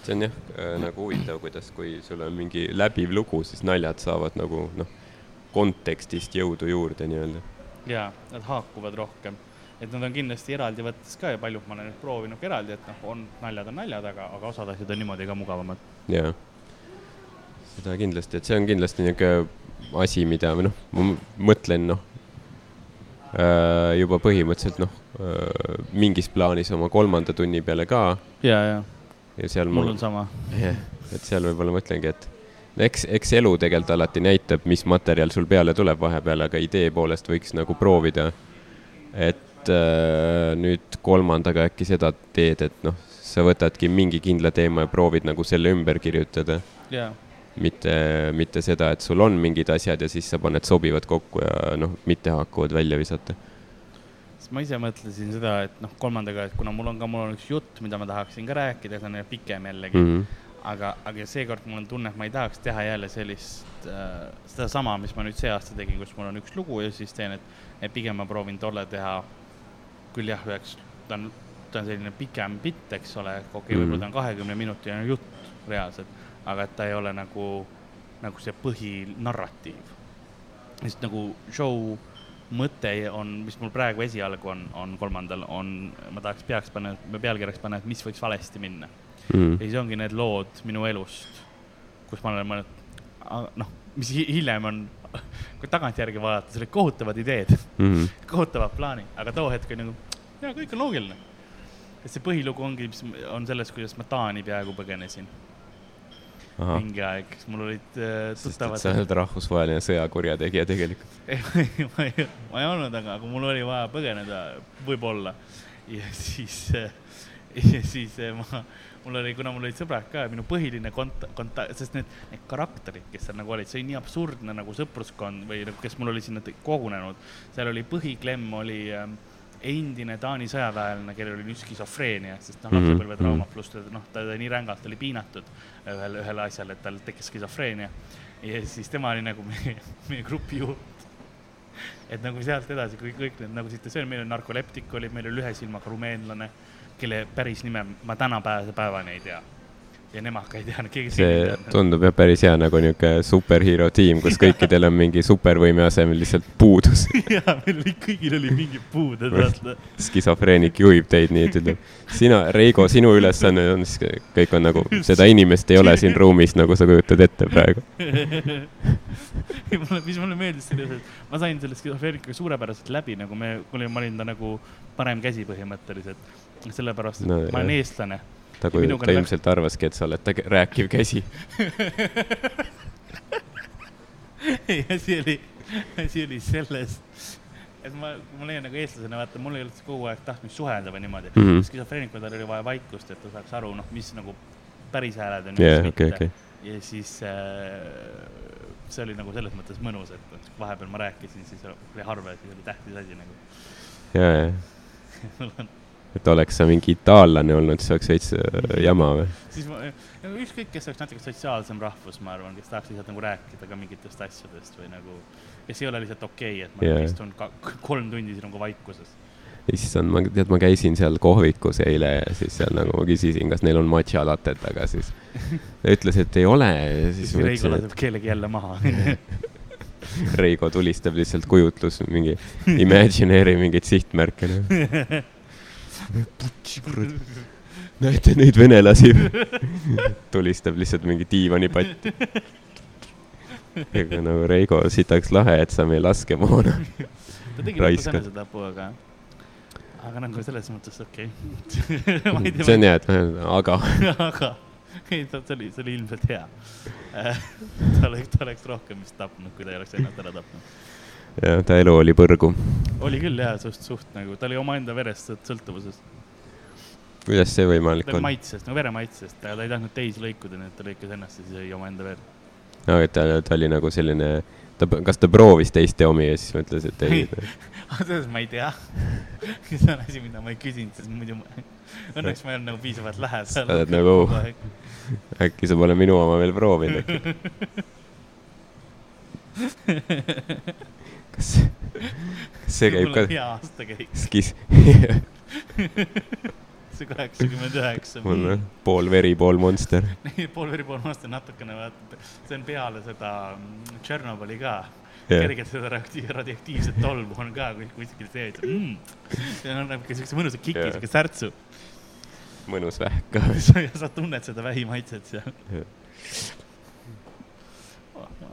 see on jah äh, nagu huvitav, kuidas, kui sul on mingi läbiv lugu, siis naljad saavad nagu noh, kontekstist jõudu juurde nii-öelda. Ja nad haakuvad rohkem, et nad on kindlasti eraldi võttes ka ja paljud ma olen nüüd proovinud ka eraldi, et noh, on naljad on naljad, aga, aga osad asjad on niimoodi ka mugavamad. jaa, seda kindlasti, et see on kindlasti niisugune asi, mida või noh, ma mõtlen noh, juba põhimõtteliselt noh, mingis plaanis oma kolmanda tunni peale ka ja, ja ja seal mul on sama. jah, et seal võib-olla mõtlengi, et eks, eks elu tegelikult alati näitab, mis materjal sul peale tuleb vahepeal, aga idee poolest võiks nagu proovida. et äh, nüüd kolmandaga äkki seda teed, et noh, sa võtadki mingi kindla teema ja proovid nagu selle ümber kirjutada. ja, mitte, mitte seda, et sul on mingid asjad ja siis sa paned sobivad kokku ja noh, mittehaakuvad välja visata. ma ise mõtlesin seda, et noh, kolmandaga, et kuna mul on ka, mul on üks jutt, mida ma tahaksin ka rääkida, see on pikem jällegi mm. -hmm. aga, aga seekord mul on tunne, et ma ei tahaks teha jälle sellist äh,, sedasama, mis ma nüüd see aasta tegin, kus mul on üks lugu ja siis teen, et, et pigem ma proovin tolle teha küll jah, üheks, ta on, ta on selline pikem bitt, eks ole, okei okay,, Mhm. võib-olla ta on kahekümne minutine jutt reaalselt, aga et ta ei ole nagu, nagu see põhinarratiiv. sest nagu show mõte on, mis mul praegu esialgu on, on kolmandal, on, ma tahaks, peaks panna, pealkirjaks panna, et mis võiks valesti minna. Mhm. ja siis ongi need lood minu elust, kus ma olen mõelnud, noh, mis hi- hiljem on, kui tagantjärgi vaadata, see olid kohutavad ideed, Mhm. [LAUGHS] kohutavad plaanid, aga too hetk oli nagu, jaa, kõik on loogiline. et see põhilugu ongi, mis on sellest, kuidas ma Taani peaaegu põgenesin ahah, mingi aeg, mul olid äh, tuttavad sa. oled rahvusvaheline sõjakurjategija tegelikult. [LAUGHS] ei, ma ei, ma ei olnud, aga, aga mul oli vaja põgeneda, võib-olla. ja siis, [LAUGHS] ja siis eh, ma, mul oli, kuna mul olid sõbrad ka, minu põhiline kont-, konta-, sest need, need karakterid, kes seal nagu olid, see oli nii absurdne nagu sõpruskond või nagu, kes mul oli sinna kogunenud. seal oli põhiklemm oli ähm, endine Taani sõjaväelane, kellel oli nüüd skisofreenia, sest noh, Mhm, lapsepõlvetrauma pluss ta noh, ta oli nii rängalt oli piinatud ühel, ühel asjal, et tal tekkis skisofreenia. ja siis tema oli nagu [LAUGHS] meie, meie grupi juht. et nagu sealt edasi, kui kõik need nagu situatsioonid, meil oli narkoleptik oli, meil oli ühe silmaga rumeenlane, kelle päris nime ma tänapäevase päevani ei tea. ja nemad ka ei tea, keegi see tundub jah päris hea nagu niisugune superhero tiim, kus [LAUGHS] kõikidel on mingi supervõime asemel lihtsalt puudus. [LAUGHS] jaa, meil oli, kõigil oli mingid puuded, vaata. skisofreenik juhib teid nii, et ütleb, sina, Reigo, sinu ülesanne on siis, kõik on nagu, seda inimest ei ole siin ruumis, nagu sa kujutad ette praegu. [LAUGHS] mis mulle meeldis selles, et ma sain selle skisofreenikaga suurepäraselt läbi, nagu me, ma olin ta nagu parem käsi põhimõtteliselt. sellepärast, et No, ma olen jah. eestlane ta minuga ta ilmselt arvaski, et sa oled ta rääkiv käsi. [LAUGHS] ja asi oli, asi oli selles, et ma, ma leian nagu eestlasena, vaata, mul ei olnud kogu aeg tahtmist suhelda või niimoodi mm. -hmm.. skisofreenikul tal oli vaja vaikust, et ta saaks aru, noh, mis nagu päris hääled on okei, mitte okei. ja siis äh, see oli nagu selles mõttes mõnus, et et vahepeal ma rääkisin, siis oli harva ja siis oli tähtis asi nagu. ja, ja, mul on et oleks sa mingi itaallane olnud, siis oleks veits äh, jama või? siis ma, ükskõik, kes oleks natuke sotsiaalsem rahvus, ma arvan, kes tahaks lihtsalt nagu rääkida ka mingitest asjadest või nagu, kes ei ole lihtsalt okei okay,, et ma yeah. istun kolm tundi siin nagu vaikuses. issand, ma, tead, ma käisin seal kohvikus eile ja siis seal nagu ma küsisin, kas neil on matša latet, aga siis ta ütles, et ei ole ja siis Reigo laseb kellegi jälle maha. [LAUGHS] Reigo tulistab lihtsalt kujutlus mingi imagineeri mingeid sihtmärke [LAUGHS] noh.. näete neid venelasi, [LAUGHS] tulistab lihtsalt mingi diivanipatti. ega nagu Reigo sitaks lahe, et sa meie laskemoona. ta tegi lõpus enesetapu, aga, aga nagu selles mõttes okei [LAUGHS] okay.. see on hea, et aga [LAUGHS] aga ei, see oli, see oli ilmselt hea. ta oleks, ta oleks rohkem vist tapnud, kui ta ei oleks ennast ära tapnud. jah, ta elu oli põrgu. oli küll jah, suht, suht nagu, ta oli omaenda verest sõlt- sõltuvuses. kuidas see võimalik on? maitsest, nagu veremaitsest, ta ei tahtnud teisi lõikuda, nii et ta lõikas ennast ja siis jõi omaenda verd. aga et ta, ta oli nagu selline, ta, kas ta proovis teiste omi ja siis mõtles, et ei. [LAUGHS] selles ma ei tea. [LAUGHS] see on asi, mida ma ei küsinud, sest muidu ma, [LAUGHS] õnneks ma ei olnud nagu piisavalt lähedal. Sa oled nagu, äkki sa pole minu oma veel proovinud. kas, kas see käib ka hea aastakäik, skis? [LAUGHS] see kaheksakümmend üheksa. mul on pool veri, pool monster. [LAUGHS] pool veri, pool maasta natukene vaata, see on peale seda mm, Tšernobõli ka. jah, kergelt seda radioakti- radioaktiivset tolmu on ka kus- kuskil sees mm.. see annab ka siukse mõnusa kiki, Jah. siuke särtsu. mõnus vähk ka. [LAUGHS] sa tunned seda vähimaitset seal.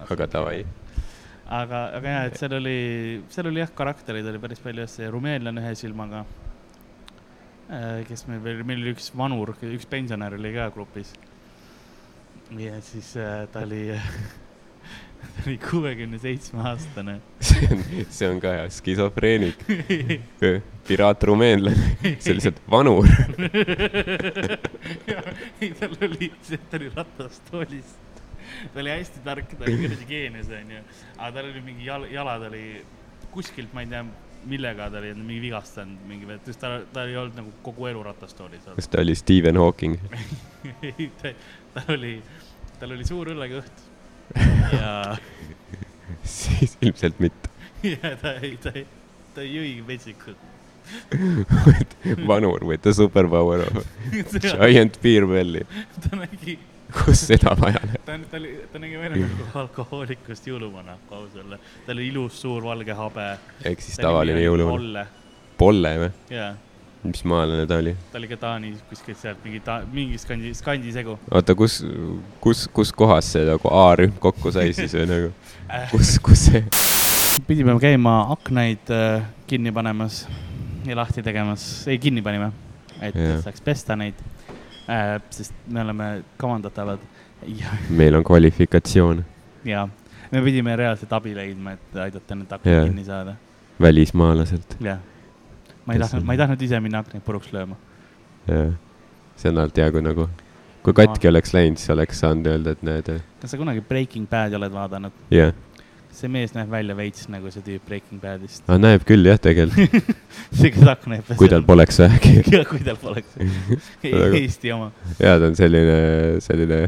aga davai. aga, aga jah, et seal oli, seal oli jah, karaktereid oli päris palju, see rumeenlane ühe silmaga. kes meil veel, meil oli üks vanur, üks pensionär oli ka grupis. ja siis äh, ta oli, [LAUGHS] ta oli kuuekümne seitsme aastane. see on, see on ka hea, skisofreenik, [LAUGHS] piraat rumeenlane, see on lihtsalt vanur. [LAUGHS] ei, tal oli, ta oli ratastoolis. Ta oli hästi tark, ta oli kuradi geenius onju, aga tal oli mingi jal-, jalad oli kuskilt, ma ei tea, millega ta oli mingi vigastanud, mingi, sest ta, ta ei olnud nagu kogu elu ratastoolis kas ta oli Stephen Hawking? [LAUGHS] ei, ta, tal oli, tal oli suur õllekõht [LAUGHS] ja, siis ilmselt mitte. [LAUGHS] ja ta ei, ta ei, ta jõi metsikult. vanur with the superpower of giant beer belly. ta nägi, kus seda vaja läheb? ta, ta oli, ta nägi välja nagu alkohoolikust jõuluvana, kui aus olla. tal oli ilus suur valge habe. ehk siis tavaline jõuluvana. Olle, Polle või? jaa. mis maalane ta oli? ta oli ka Taanis kuskilt sealt mingi ta-, mingi skandi, skandi segu. oota, kus, kus, kus kohas see nagu A-rühm kokku sai siis või nagu, [LAUGHS] kus, kus see? pidime käima aknaid äh, kinni panemas ja lahti tegemas, ei kinni panime, et saaks pesta neid äh,. sest me oleme kavandatavad [LAUGHS] meil on kvalifikatsioon ja me pidime reaalselt abi leidma, et aidata need aknad yeah. kinni saada. välismaalaselt. jah, ma ei tahtnud, ma ei tahtnud ise minna aknaid puruks lööma. jah, see on alati hea, kui nagu, kui katki oleks läinud, siis oleks saanud öelda, et näed, kas sa kunagi Breaking Bad'i oled vaadanud? jah. See mees näeb välja veits nagu see tüüp Breaking Bad'ist. aga näeb küll jah, tegelikult, [LAUGHS] see, kes akna pese. kui tal. poleks vähegi. [LAUGHS] ja kui tal poleks [LAUGHS] Eesti oma. ja ta on selline, selline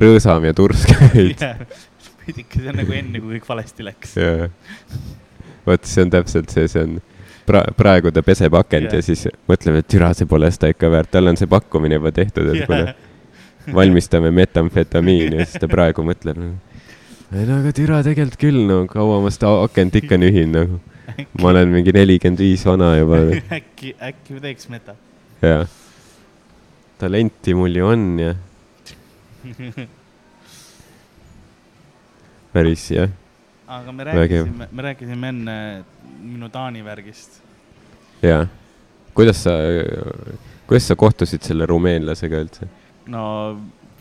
rõõsam ja tursk veidike, see on nagu enne, kui kõik valesti läks. vot see on täpselt see, see on pra-, praegu ta peseb akent Jah. ja siis mõtleme, et türa, see pole seda ikka väärt, tal on see pakkumine juba tehtud, et kuule, valmistame metamfetamiini ja siis ta praegu mõtleb nagu. Ei no aga türa tegelikult küll, no kaua ma seda akent ikka nühin nagu. ma olen mingi nelikümmend viis vana juba, [LAUGHS] äkki, äkki teeks meta. jaa. talenti mul ju on ja [LAUGHS] päris jah, aga me rääkisime, me rääkisime enne minu Taani värgist. jaa. kuidas sa, kuidas sa kohtusid selle rumeenlasega üldse? no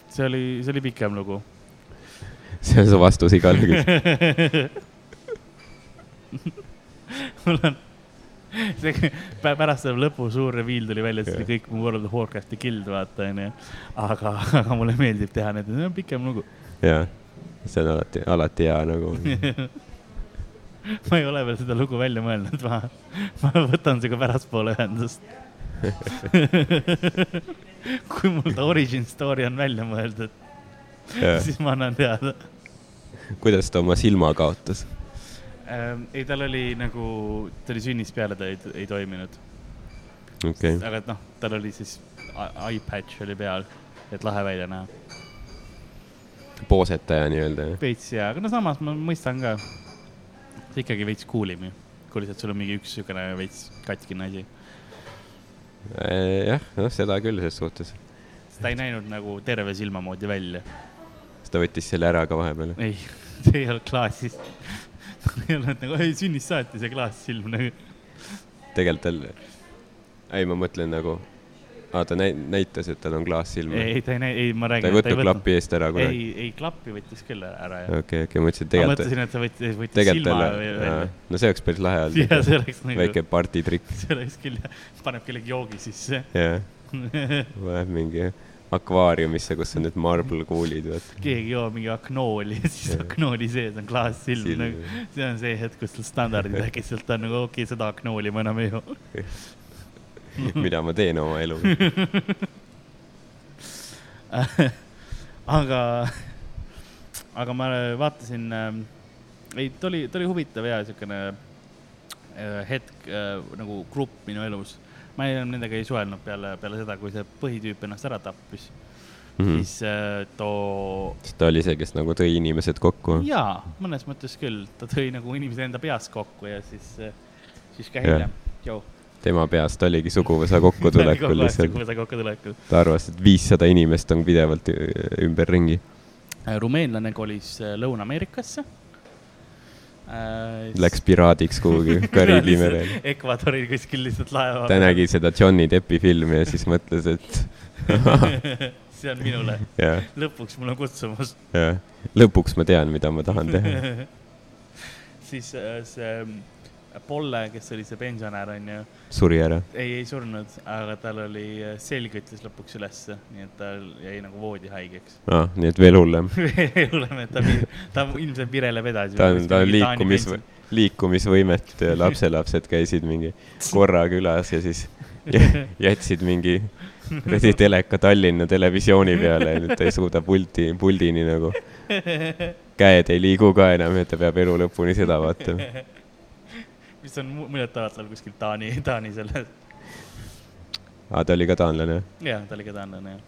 see oli, see oli pikem lugu. [LAUGHS] see on su vastus igale küsimusele. mul on, see pä- pärast seda lõpu suur reveal tuli välja, see oli Jah. kõik mu World of Warcrafti guild, vaata onju. aga, [LAUGHS] aga mulle meeldib teha need, see on pikem lugu. jaa, see on alati, alati hea nagu. [LAUGHS] ma ei ole veel seda lugu välja mõelnud, ma, ma võtan sinuga pärastpoole ühendust. kui mul ta origin story on välja mõeldud, [LAUGHS] siis ma annan teada kuidas ta oma silma kaotas? ähm,. ei, tal oli nagu, ta oli sünnist peale, ta ei, ei toiminud, okay., aga noh, tal oli siis i- eye patch oli peal, et lahe välja näha. poosetaja nii-öelda, jah? veits ja, aga no samas ma mõistan ka, see ikkagi veits cool im ju, kui lihtsalt sul on mingi üks siukene veits katkine asi. jah, noh, seda küll ses suhtes. ta ei näinud nagu terve silma moodi välja. Ta võttis selle ära ka vahepeal. ei, see ei olnud klaasis. ei olnud nagu, ei sünnist saati see klaassilm nagu. tegelikult tal, ei, ma mõtlen nagu, aa, ta näi-, näitas, et tal on klaassilm. ei, ta ei näe, ei, ma ta räägin. ei võtnud klappi eest ära kunagi. ei, ei klappi võttis küll ära ja. okei, okei, ma mõtlesin, et ma tegelikult, mõtlesin, et sa võttis, võttis silma välja. no see oleks päris lahe olnud. see oleks nagu, väike partitrikk, [LAUGHS] see oleks küll, paneb kellegi joogi sisse. jah. Läheb mingi akvaariumisse, kus on need marble kuulid, vaata. keegi joob mingi aknooli ja siis aknooli sees on klaassilm Silm. nagu. see on see hetk, kus sul standardid äkitselt on nagu okei okay,, seda aknooli ma enam ei joo. [LAUGHS] mida ma teen oma eluga. [LAUGHS] aga, aga ma vaatasin äh,, ei, ta oli, ta oli huvitav ja siukene äh, hetk äh, nagu grupp minu elus. Ma ei, nendega ei suhelnud peale, peale seda, kui see põhitüüp ennast ära tappis mm, -hmm. siis äh, too ta oli see, kes nagu tõi inimesed kokku. jaa, mõnes mõttes küll, ta tõi nagu inimesed enda peas kokku ja siis, siis ka hiljem, joo. tema peast oligi suguvõsa [LAUGHS] kokkutulekul lihtsalt. suguvõsa kokkutulekul. ta arvas, et viissada inimest on pidevalt ü- ümberringi. rumeenlane kolis äh. Läks piraadiks kuhugi [LAUGHS] Kariibi merel. Ecuadori kuskil lihtsalt laeva ta nägi seda Johnny Deppi filmi ja siis mõtles, et [LAUGHS] see on minule, jah, lõpuks mul on kutsumus. jah, lõpuks ma tean, mida ma tahan teha. [LAUGHS] siis äh, see Polle, kes oli see pensionär, onju, suri ära. ei, ei surnud, aga tal oli äh, selg ütles lõpuks ülesse, nii et ta jäi nagu voodihaigeks. [LAUGHS] aa, Ah, nii et veel hullem. [LAUGHS] veel hullem, et ta, ta ilmselt vireleb edasi. ta on, ta on liikumis, liikumisvõimet ja [LAUGHS] lapselapsed käisid mingi korra külas ja siis jä- jätsid mingi kuradi teleka Tallinna televisiooni peale ja nüüd ta ei suuda pulti, puldini nagu. käed ei liigu ka enam, et ta peab elu lõpuni seda vaatama. Mis on mu- muljetavaldav kuskil Taani, [LAUGHS] Taani selles. aa, ta oli ka taanlane? jah, ta oli ka taanlane, jah.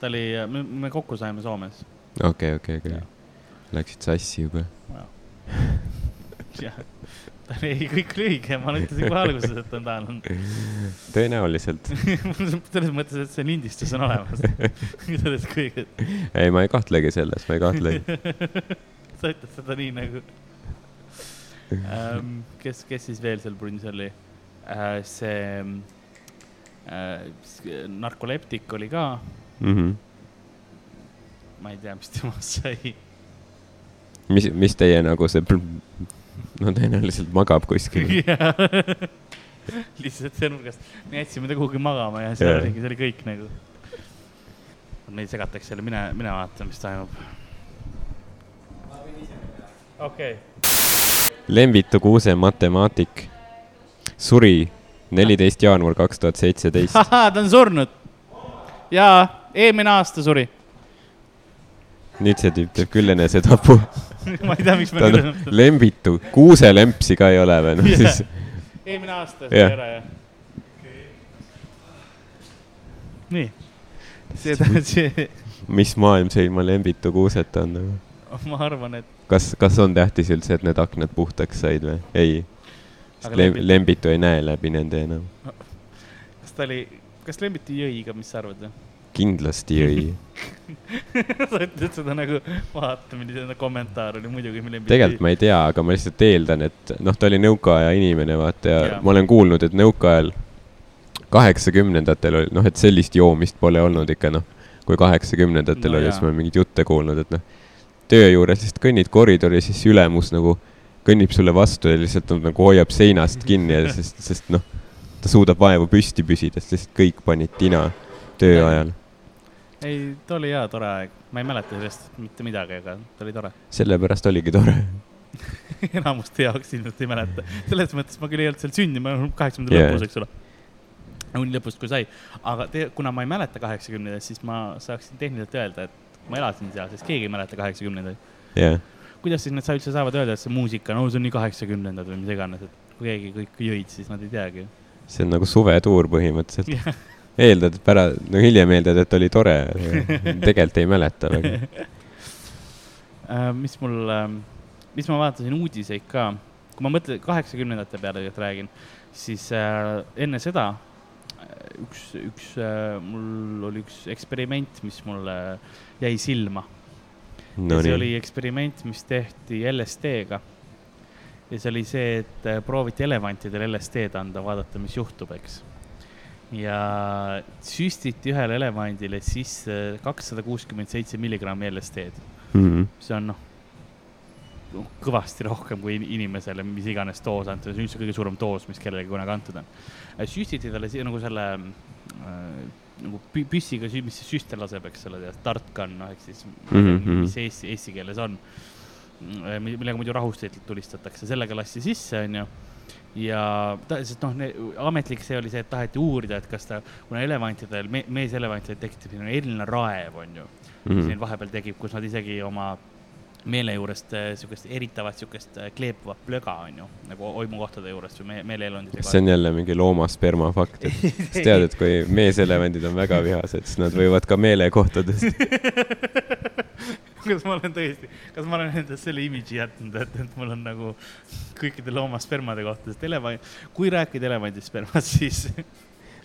ta oli, me, me kokku saime Soomes. okei, okei, okei. Läksid sassi juba. jah, ta oli, kõik oli õige, ma ütlesin kohe alguses, et ta on taanlane. [LAUGHS] tõenäoliselt. [LAUGHS] selles mõttes, et see lindistus on olemas. selles kõige, ei, ma ei kahtlegi selles, ma ei kahtlegi. sa ütled seda nii nagu ähm. [LAUGHS] kes, kes siis veel seal punnis oli äh,? see äh, narkoleptik oli ka, Mhm. ma ei tea, mis temast sai. mis, mis teie nagu see, no tõenäoliselt magab kuskil. [LAUGHS] lihtsalt see nurgast, me jätsime ta kuhugi magama ja Jah. oligi, see oli kõik nagu. Neid segatakse jälle, mine, mine vaata, mis toimub. okei okay.. Lembitu Kuuse matemaatik suri neliteist jaanuar kaks tuhat seitseteist. ta on surnud. jaa, eelmine aasta suri. nüüd see tüüp teeb küll enesetapu. [LAUGHS] ma ei tea, miks ta on nüüd. Lembitu, kuuselempsi ka ei ole või noh, Jah. siis eelmine aasta Jah. sai ära, jah. nii, see, see, mis maailm see ilma Lembitu Kuuseta on nagu? ma arvan, et kas, kas on tähtis üldse, et need aknad puhtaks said või? ei. Lem, Lembit- Lembitu ei näe läbi nende enam. kas ta oli, kas Lembiti jõi ka, mis sa arvad või? kindlasti jõi. [LAUGHS] sa ütled seda nagu, vaata, milline kommentaar oli, muidugi tegelikult ma ei tea, aga ma lihtsalt eeldan, et noh, ta oli nõukaaja inimene, vaata ja, ja. ma olen kuulnud, et nõukaajal kaheksakümnendatel oli noh, et sellist joomist pole olnud ikka noh, kui kaheksakümnendatel No oli, siis ma olen mingeid jutte kuulnud, et noh, töö juures lihtsalt kõnnid koridoris, siis ülemus nagu kõnnib sulle vastu ja lihtsalt on, nagu hoiab seinast kinni ja [LAUGHS] sest, sest noh, ta suudab vaevu püsti püsida, sest lihtsalt kõik panid tina töö ajal. ei, ta oli hea tore aeg, ma ei mäleta sellest mitte midagi, aga ta oli tore. [LAUGHS] sellepärast oligi tore. [LAUGHS] enamuste jaoks ilmselt ei mäleta, selles mõttes ma küll ei olnud seal sündinud, ma olen kaheksakümnendate yeah. lõpus, eks ole. uni lõpust, kui sai. aga te, kuna ma ei mäleta kaheksakümnendaid, siis ma saaksin tehniliselt öelda, et ma elasin seal, sest keegi ei mäleta kaheksakümnendaid. jah, kuidas siis nad sa üldse saavad öelda, et see muusika, no see on nii kaheksakümnendad või mis iganes, et kui keegi kõik jõid, siis nad ei teagi. see on nagu suvetuur põhimõtteliselt. [LAUGHS] eeldad pärast, no hiljem eeldad, et oli tore, tegelikult ei mäleta väga. [LAUGHS] Äh, mis mul, mis ma vaatasin uudiseid ka, kui ma mõtlen kaheksakümnendate peale räägin, siis äh, enne seda üks, üks äh,, mul oli üks eksperiment, mis mulle jäi silma no,. see nii, oli eksperiment, mis tehti LSD-ga. ja see oli see, et äh, prooviti elevantidele LSD-d anda, vaadata, mis juhtub, eks. ja süstiti ühele elevandile sisse kakssada kuuskümmend seitse milligrammi LSD-d Mhm. see on noh, kõvasti rohkem kui in- inimesele, mis iganes doos antud, see on üldse kõige suurem doos, mis kellelegi kunagi antud on. süstiti talle siia nagu selle äh, nagu pü- püssiga, mis see süste laseb, eks ole, tartgun, noh, ehk siis mm -hmm. mis mhm. eesti, eesti keeles on. millega muidu rahustajatelt tulistatakse, sellega lasti sisse, onju ja ta, sest noh, ametlik see oli see, et taheti uurida, et kas ta, kuna elevantidel me,, meeselevantidel tekib selline eriline raev, onju mm., mis Mhm. neil vahepeal tekib, kus nad isegi oma meele juurest äh, siukest eritavat siukest äh, kleepuvat plöga onju, nagu oimukohtade juurest või me, meeleelundide kas see on jälle mingi loomasperma fakt, et sa [LAUGHS] tead, et kui meeselevandid on väga vihased, siis nad võivad ka meelekohtadest. [LAUGHS] kas ma olen tõesti, kas ma olen endast selle imidži jätnud, et, et mul on nagu kõikide loomaspermade kohta, sest elevant, kui rääkida elevandi spermast, siis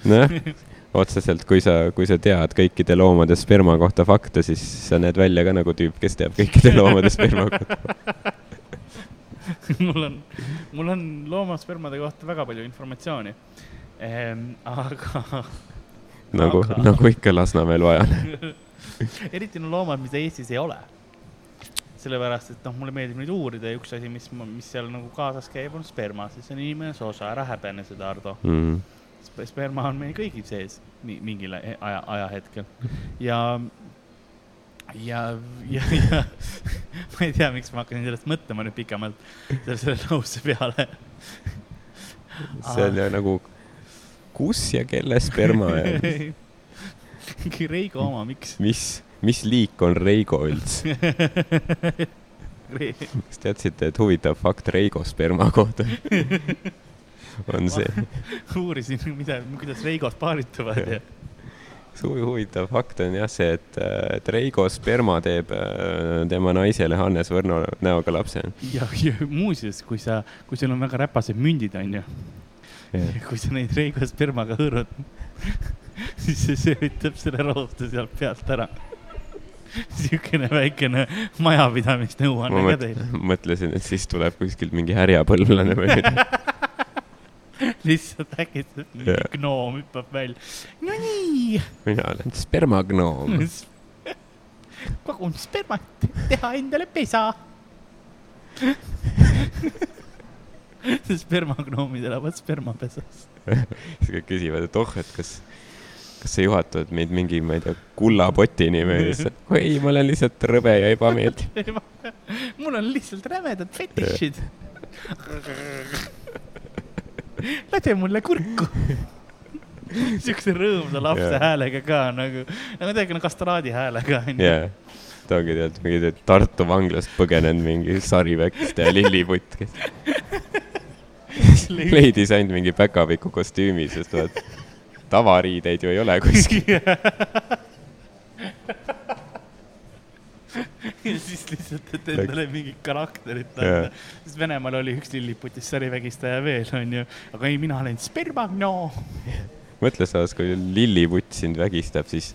nojah, [LAUGHS] otseselt, kui sa, kui sa tead kõikide loomade sperma kohta fakte, siis sa näed välja ka nagu tüüp, kes teab kõikide loomade sperma kohta. [LAUGHS] mul on, mul on loomaspermade kohta väga palju informatsiooni ehm,. aga nagu Aga-, nagu ikka Lasnamäel vaja. [LAUGHS] eriti no loomad, mida Eestis ei ole. sellepärast, et noh, mulle meeldib neid uurida ja üks asi, mis, mis seal nagu kaasas käib, on sperma, siis on inimene soosa, ära häbene seda, Ardo. Mhm. Sp- sperma on meil kõigil sees mingil aja, ajahetkel [LAUGHS] ja, ja, ja, ja [LAUGHS] ma ei tea, miks ma hakkasin sellest mõtlema nüüd pikemalt selle, selle lause peale. [LAUGHS] see on ju nagu, kus ja kelle sperma mingi Reigo oma, miks? mis, mis liik on Reigo üldse? kas teadsite, et huvitav fakt Reigo sperma kohta on see, [LAUGHS] uurisin, mida, kuidas Reigod paarituvad ja [LAUGHS] suvi huvitav fakt on jah see, et, et Reigo sperma teeb äh, tema naisele Hannes Võrno näoga lapse. ja, ja muuseas, kui sa, kui sul on väga räpased mündid, onju, kui sa neid Reigo spermaga hõõrud, [LAUGHS] siis see söötab selle rohuste sealt pealt ära. siukene väikene majapidamisnõuanne ma ka teil. mõt- mõtlesin, et siis tuleb kuskilt mingi härjapõlvlane või midagi. [LAUGHS] lihtsalt mingi Jah. gnoom hüppab välja. Nonii, mina olen spermagnoom. [LAUGHS] kogun spermat, teha endale pesa. [LAUGHS] spermagnoomid elavad spermapesas. siis kõik küsivad, et oh, et kas, kas sa juhatad meid mingi, ma ei tea, kullapotini või lihtsalt, ei, ma olen lihtsalt rõve ja ebameeldiv. mul on lihtsalt rämedad fetišid. Lase mulle kurku. [LAUGHS] siukse rõõmsa lapse Jaa. häälega ka nagu, nagu tegelikult kastraadi häälega onju. jaa, ta ongi tead mingi Tartu vanglast põgenenud mingi sariväkiste ja lilliputt, kes leidis ainult mingi päkapiku kostüümi, sest vaat tavariideid ju ei ole kuskil. [LAUGHS] [LAUGHS] ja [LAUGHS] siis lihtsalt, et endale mingit karakterit Jaa. anda. siis Venemaal oli üks lilliputist sarivägistaja veel onju, aga ei, mina olen spermagnoom. [LAUGHS] mõtle, Saas, kui lilliputt sind vägistab, siis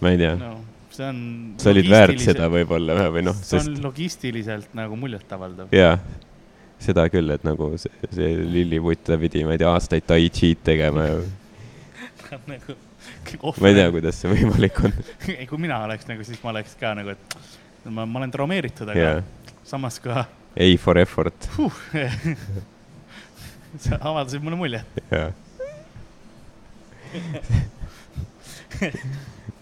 ma ei tea, no see on. sa olid väärt seda. võib-olla või- või noh, see sest on logistiliselt nagu muljetavaldav. jaa, seda küll, et nagu see, see lilliputt, ta pidi, ma ei tea, aastaid tai chi'd tegema ja [LAUGHS] nagu. Ma ei tea, kuidas see võimalik on. [LAUGHS] ei, kui mina oleks nagu, siis ma oleks ka nagu, et ma, ma olen traumeeritud, aga yeah., samas ka A for effort, huh. [LAUGHS] sa avaldasid mulle muljet. jaa.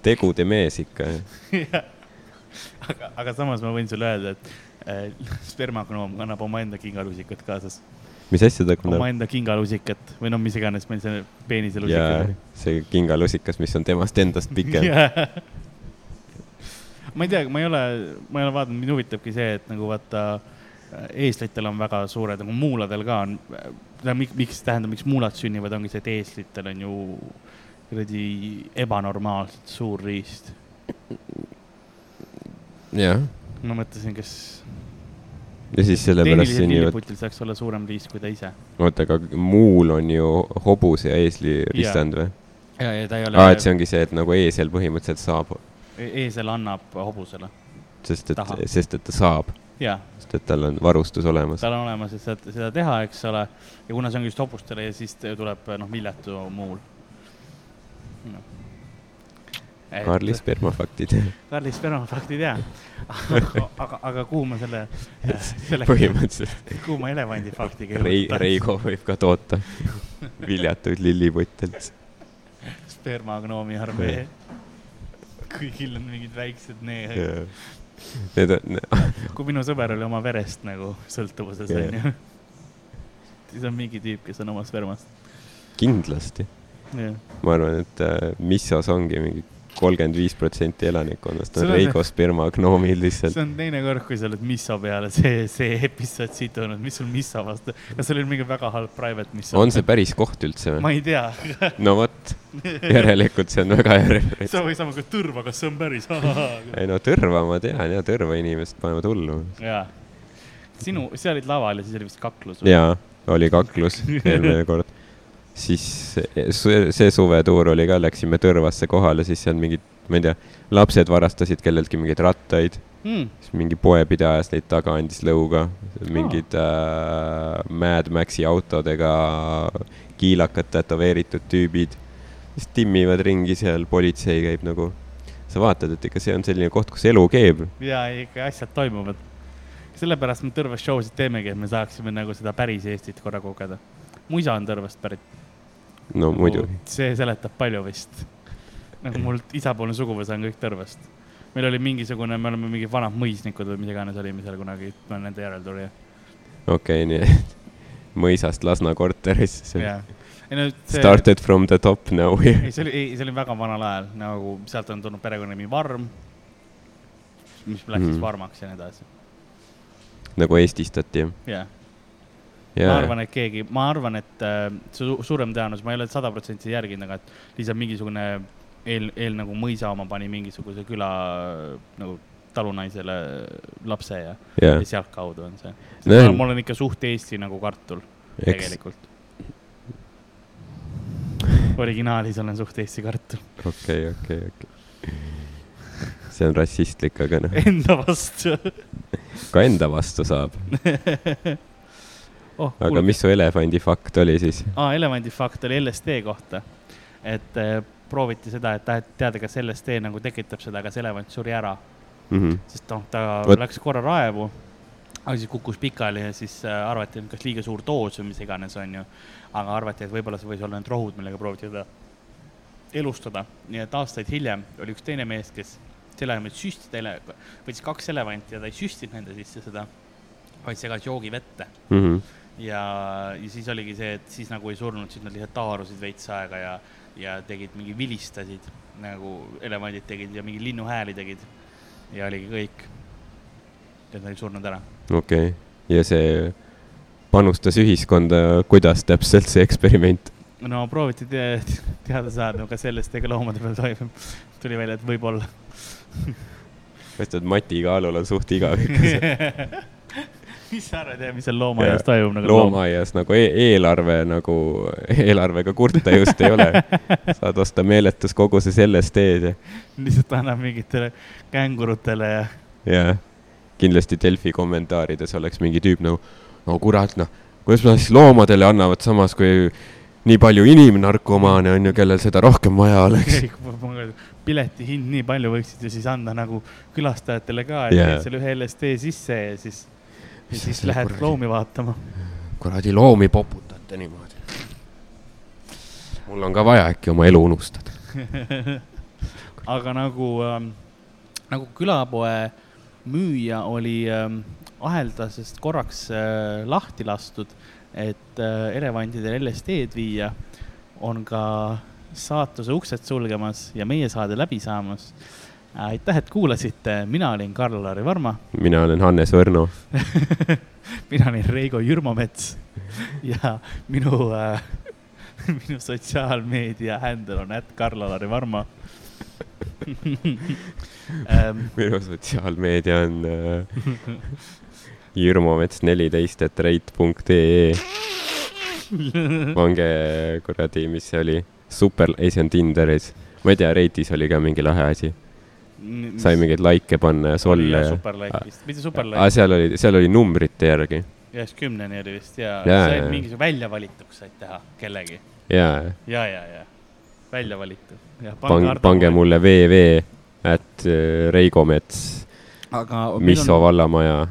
tegude mees ikka, aga, aga samas ma võin sulle öelda, et äh, spermagnoom kannab omaenda kingalusikat kaasas. Mis asja ta kannab? omaenda kingalusikat või noh, mis iganes meil see peeniselusika jaa oli., see kingalusikas, mis on temast endast pikem. [LAUGHS] ma ei tea, ma ei ole, ma ei ole vaadanud, mind huvitabki see, et nagu vaata, eeslitel on väga suured nagu muuladel ka on, miks, tähendab, miks muulad sünnivad, ongi see, et eeslitel on ju kuradi ebanormaalselt suur riist. jah, ma mõtlesin, kas ja siis sellepärast tehnilisel sünnivad, lilleputil saaks olla suurem riist kui ta ise. oota, aga muul on ju hobuse ja eesli ristand või? ja, ja ta ei ole aa, et see ongi see, et nagu eesel põhimõtteliselt saab, e- eesel annab hobusele sest et sest et ta saab, ja sest et tal on varustus olemas. tal on olemas, et seda, seda teha, eks ole. ja kuna see ongi just hobustele ja siis tuleb noh, viljatu muul. Karli spermafaktid. Karli spermafaktid jaa. aga, aga, kuhu ma selle, selle, põhimõtteliselt kuhu ma elevandi faktiga Rei-? Reigo võib ka toota viljatuid lilliputtelt. spermagnoomi armee. kõigil on mingid väiksed nee-, Need on, [LAUGHS] kui minu sõber oli oma verest nagu sõltuvuses onju. siis on mingi tüüp, kes on oma spermast. kindlasti, ma arvan, et äh, Missas ongi mingi kolmkümmend viis protsenti elanikkonnast on Sul on- Reigo spermagnoomid lihtsalt. see on teine kord, kui sa oled Misso peale see, see episood situnud, mis sul Misso vastu, kas sul oli mingi väga halb private Misso? on see päris koht üldse ma või? ei tea. [LAUGHS] no vot, järelikult see on väga hea referents. sa või sama kui Tõrva, kas see on päris? [LAUGHS] ei no Tõrva ma tean ja Tõrva inimesed panevad hullu. jaa. sinu, sa olid laval ja siis oli vist kaklus või? jaa, oli kaklus [LAUGHS] eelmine kord. Siis see, suvetuur oli ka, läksime Tõrvasse kohale, siis seal mingid, ma ei tea, lapsed varastasid kelleltki mingeid rattaid, mm.. siis mingi poepidaja neid taga, andis lõuga, mingid äh, Mad Maxi autodega kiilakad tätoveeritud tüübid, siis timmivad ringi seal, politsei käib nagu, sa vaatad, et ikka see on selline koht, kus elu keeb. ja ikka asjad toimuvad. sellepärast me Tõrvas show sid teemegi, et me saaksime nagu seda päris Eestit korra kogeda. mu isa on Tõrvast pärit. No muidugi. see seletab palju vist. nagu mul isapoolne suguvõsa on kõik Tõrvast. meil oli mingisugune, me oleme mingid vanad mõisnikud või mis iganes olime seal kunagi, ma nende järeltulija. okei okay,, nii et [LAUGHS] mõisast Lasna korteris. jaa. ei no see, Started from the top now. ei see oli, ei see oli väga vanal ajal, nagu sealt on tulnud perekonnanimi Varm, mis läks siis Mhm. Varmaks ja nii edasi, nagu eestistati, jah? jah. Ma arvan, et keegi, ma arvan, et äh, su suurem tõenäosus, ma ei ole sada protsenti järginud, aga et lihtsalt mingisugune eel, eel nagu mõisa oma pani mingisuguse küla äh, nagu talunaisele lapse ja, jah ja, sealtkaudu on see. Näen. mul on ikka suht Eesti nagu kartul eks, tegelikult. originaalis olen suht Eesti kartul, okei, okei, okei. see on rassistlik, aga noh, [LAUGHS] enda vastu ka enda vastu saab. [LAUGHS] oh,. aga mis su elevandi fakt oli siis? aa, elevandi fakt oli LSD kohta. et äh, prooviti seda, et taheti teada, kas LSD nagu tekitab seda, kas elevant suri ära, Mhm. sest noh, ta Võt. läks korra raevu, aga siis kukkus pikali ja siis äh, arvati, et kas liiga suur doos või mis iganes, onju. aga arvati, et võib-olla see võis olla need rohud, millega prooviti teda elustada, nii et aastaid hiljem oli üks teine mees, kes et süstida ele-, võttis kaks elevanti ja ta ei süstinud nende sisse seda, vaid segas joogivette Mhm. ja, ja siis oligi see, et siis nagu ei surnud, siis nad lihtsalt taarusid veits aega ja, ja tegid mingi vilistasid nagu elevandid tegid ja mingi linnuhääli tegid. ja oligi kõik. et nad ei surnud ära. okei, ja see panustas ühiskonda, kuidas täpselt see eksperiment? no prooviti te teada saada, kas LSD-ga loomade peal toimub. tuli välja, et võib-olla. sest et Mati Kaalul on suht igav ikka [LAUGHS] [LAUGHS] mis sa arvad, mis seal loomaaias toimub nagu? loomaaias nagu e eelarve nagu, [LAUGHS] eelarvega kurta just ei ole. saad osta meeletus koguses LSD-d ja, lihtsalt annab mingitele kängurutele ja ja kindlasti Delfi kommentaarides oleks mingi tüüp nagu, no kurat noh, kuidas nad siis loomadele annavad, samas kui nii palju inimnarkomaane on ju, kellel seda rohkem vaja oleks. [LAUGHS] pileti hind nii palju võiksid ju siis anda nagu külastajatele ka, et yeah. selle ühe LSD sisse ja siis, ja siis lähed kuradi- loomi vaatama. kuradi loomi poputate niimoodi. mul on ka vaja äkki oma elu unustada. [LAUGHS] aga nagu ähm,, nagu külapoe müüja oli ähm, aheldasest korraks äh, lahti lastud et äh, elevantidele LSD-d viia, on ka saatuse uksed sulgemas ja meie saade läbi saamas. Aitäh, et kuulasite, mina olin Karl-Lari Varma. mina olen Hannes Võrno [LAUGHS] mina olin Reigo Jürmomets ja minu äh, [LAUGHS] minu sotsiaalmeedia handle on at Karl-Lari Varma [LAUGHS] minu sotsiaalmeedia on äh, Jürmomets neliteist, et reit punkt ee. pange kuradi, mis see oli, super, ei see on Tinderis, ma ei tea, Reitis oli ka mingi lahe asi. Sai mingeid likee panna ja solle. superlike vist, mitte superlike. aa, seal oli, seal oli numbrite järgi. ühest kümneni oli vist ja, ja said mingisuguse väljavalituks said teha kellegi. ja, ja, ja, ja välja valitud. pange, pange mulle www at äh, Reigo Mets. Misso on... vallamaja,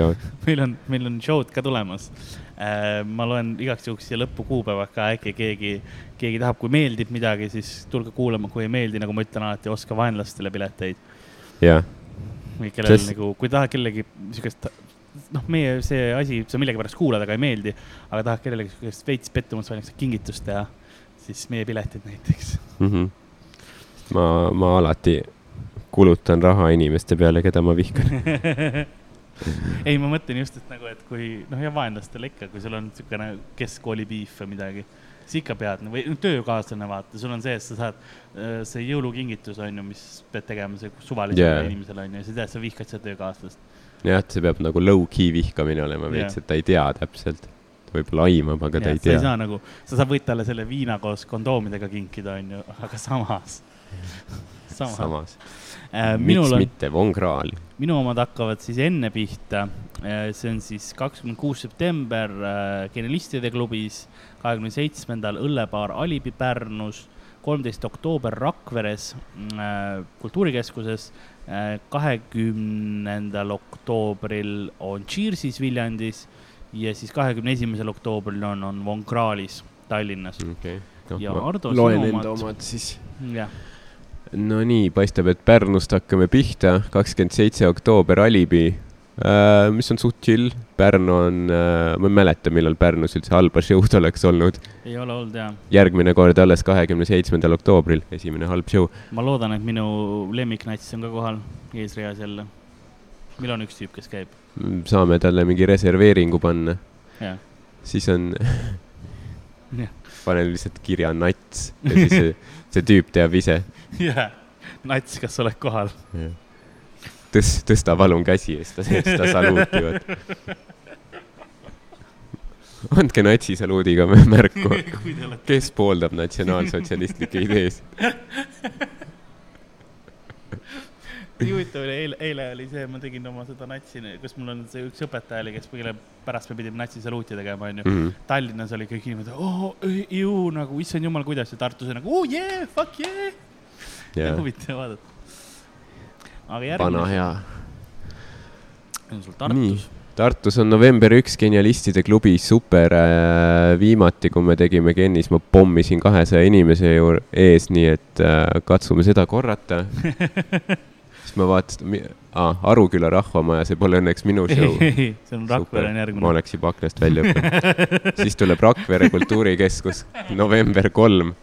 out. [LAUGHS] meil on, meil on show'd ka tulemas. Ma loen igaks juhuks siia lõppu kuupäevad ka, äkki keegi, keegi tahab, kui meeldib midagi, siis tulge kuulama, kui ei meeldi, nagu ma ütlen alati, oska vaenlastele pileteid. jah. või kellel Sest... nagu, kui tahad kellegi siukest noh, meie see asi, sa millegipärast kuulad, aga ei meeldi, aga tahad kellelegi siukest veits pettumust valmistada kingitust teha, siis meie piletid näiteks mm. -hmm. ma, ma alati kulutan raha inimeste peale, keda ma vihkan [LAUGHS] [LAUGHS] ei, ma mõtlen just, et nagu, et kui noh, ja vaenlastele ikka, kui sul on niisugune keskkooli piif või midagi, siis ikka pead või no, töökaaslane, vaata, sul on see, et sa saad äh, see jõulukingitus on ju, mis pead tegema see suvalisele yeah. inimesele on ju, sa tead, sa vihkad seda töökaaslast. jah, et see peab nagu low-key vihkamine olema veits yeah., et ta ei tea täpselt võib-olla aimab, aga ta ja, ei tea. sa ei saa nagu, sa saad võid talle selle viina koos kondoomidega kinkida, onju, aga samas samas, samas äh,. miks on, mitte, Von Krahl. minu omad hakkavad siis enne pihta äh,. see on siis kakskümmend kuus september äh, Genialistide klubis, kahekümne seitsmendal Õllepaar Alibi Pärnus, kolmteist oktoober Rakveres äh, kultuurikeskuses äh,, kahekümnendal oktoobril on Cheersis Viljandis ja siis kahekümne esimesel oktoobril on, on Von Krahlis Tallinnas okay.. No, ja Ardo, loen enda omad siis. jah no nii, paistab, et Pärnust hakkame pihta, kakskümmend seitse oktoober Alibi äh,, mis on suht chill. Pärnu on äh,, ma ei mäleta, millal Pärnus üldse halba show'd oleks olnud. ei ole olnud, jaa. järgmine kord alles kahekümne seitsmendal oktoobril, esimene halb show. ma loodan, et minu lemmiknats on ka kohal, eesreas jälle. meil on üks tüüp, kes käib. saame talle mingi reserveeringu panna. siis on [LAUGHS] panen lihtsalt kirja nats ja siis see, tüüp teab ise. Jah, nats, kas sa oled kohal? tõs-, tõsta palun käsi ja siis ta teeb seda saluuti, vot. andke natsi saluudiga märku, [LAUGHS] kes pooldab natsionaalsotsialistlikke ideesid [LAUGHS] nii huvitav oli, eile, eile oli see, ma tegin oma seda natsi, kus mul on see üks õpetaja oli, kes kelle pärast me pidime natsi saluuti tegema, onju mm. -hmm. Tallinnas oli kõik inimesed, oo, ju nagu, issand jumal, kuidas ja Tartus nagu, oo oh, yeah, fuck yeah [LAUGHS] yeah.. huvitav vaadata. aga järgmine. vana hea. on sul Tartus? Tartus on november üks Genialistide klubi super äh,. viimati, kui me tegime Gennis, ma pommisin kahesaja inimese ees, nii et äh, katsume seda korrata [LAUGHS] siis ma vaatasin ah,, Aruküla rahvamaja, see pole õnneks minu show. [LAUGHS] see on Rakvere on järgmine. ma oleks juba aknast välja hüpanud siis tuleb Rakvere kultuurikeskus, november kolm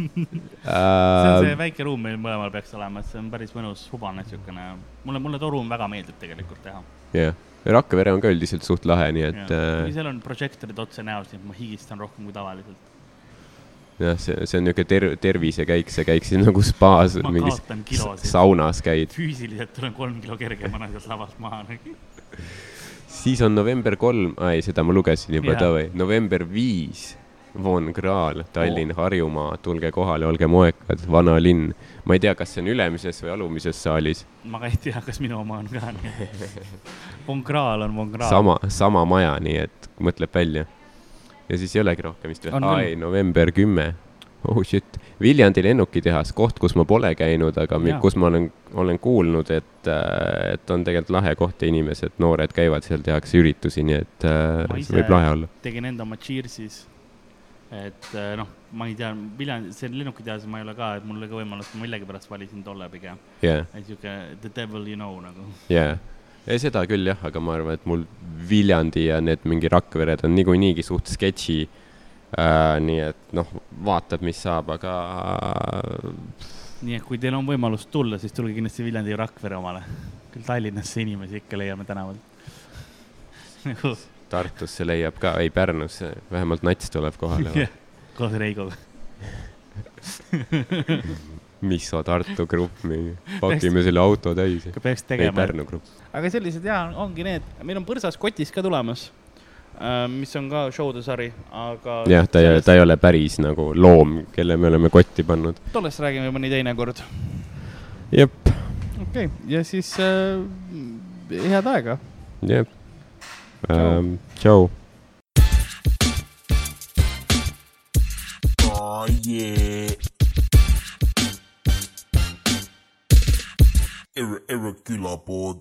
[LAUGHS] see on see väike ruum meil mõlemal peaks olema, et see on päris mõnus hubane siukene, mulle, mulle too ruum väga meeldib tegelikult teha. jah yeah., Rakvere on ka üldiselt suht lahe, nii et. Äh... seal on prožektorid otse näos, nii et ma higistan rohkem kui tavaliselt. Jah, see, see on niisugune ter-, tervisekäik, sa käiksid nagu spaas, mingis saunas käid. füüsiliselt tulen kolm kilo kergemana sealt lavalt maha siis on november kolm, ei, seda ma lugesin juba, davai, november viis Von Kraal, Tallinn oh., Harjumaa, tulge kohale, olge moekad, vana linn. ma ei tea, kas see on ülemises või alumises saalis. ma ka ei tea, kas minu oma on ka. [LAUGHS] Von Kraal on Von Kraal. sama, sama maja, nii et mõtleb välja. Ja siis ei olegi rohkem vist või? ai, november kümme. oh shit, Viljandi lennukitehas, koht, kus ma pole käinud, aga ja. kus ma olen, olen kuulnud, et, äh, et on tegelikult lahe koht ja inimesed, noored käivad seal, tehakse üritusi, nii et äh, see võib lahe olla. tegin enda oma Cheersis et eh, noh, ma ei tea, Viljandi, see lennukitehas ma ei ole ka, et mul oli ka võimalus, ma millegipärast valisin tolle pigem yeah.. et sihuke the devil you know nagu. jaa yeah., ei, seda küll jah, aga ma arvan, et mul Viljandi ja need mingi Rakvered on niikuinii suht sketši äh,. nii et noh, vaatab, mis saab, aga nii et kui teil on võimalus tulla, siis tulge kindlasti Viljandi ja Rakvere omale. küll Tallinnasse inimesi ikka leiame tänavalt. [LAUGHS] nagu Tartusse leiab ka, ei Pärnusse, vähemalt nats tuleb kohale [LAUGHS] koos Reigoga. [LAUGHS] mis on Tartu grupp, pakime selle auto täis. peaks ei, tegema. Pärnu grupp. aga sellised ja ongi need, meil on Põrsas kotis ka tulemas, mis on ka show'de sari, aga. jah, ta ei, ta ei ole päris nagu loom, kelle me oleme kotti pannud. tollest räägime mõni teine kord. jep, okei okay., ja siis äh, head aega. jep Tšau. ähm,. tšau. Oh yeah. irregular board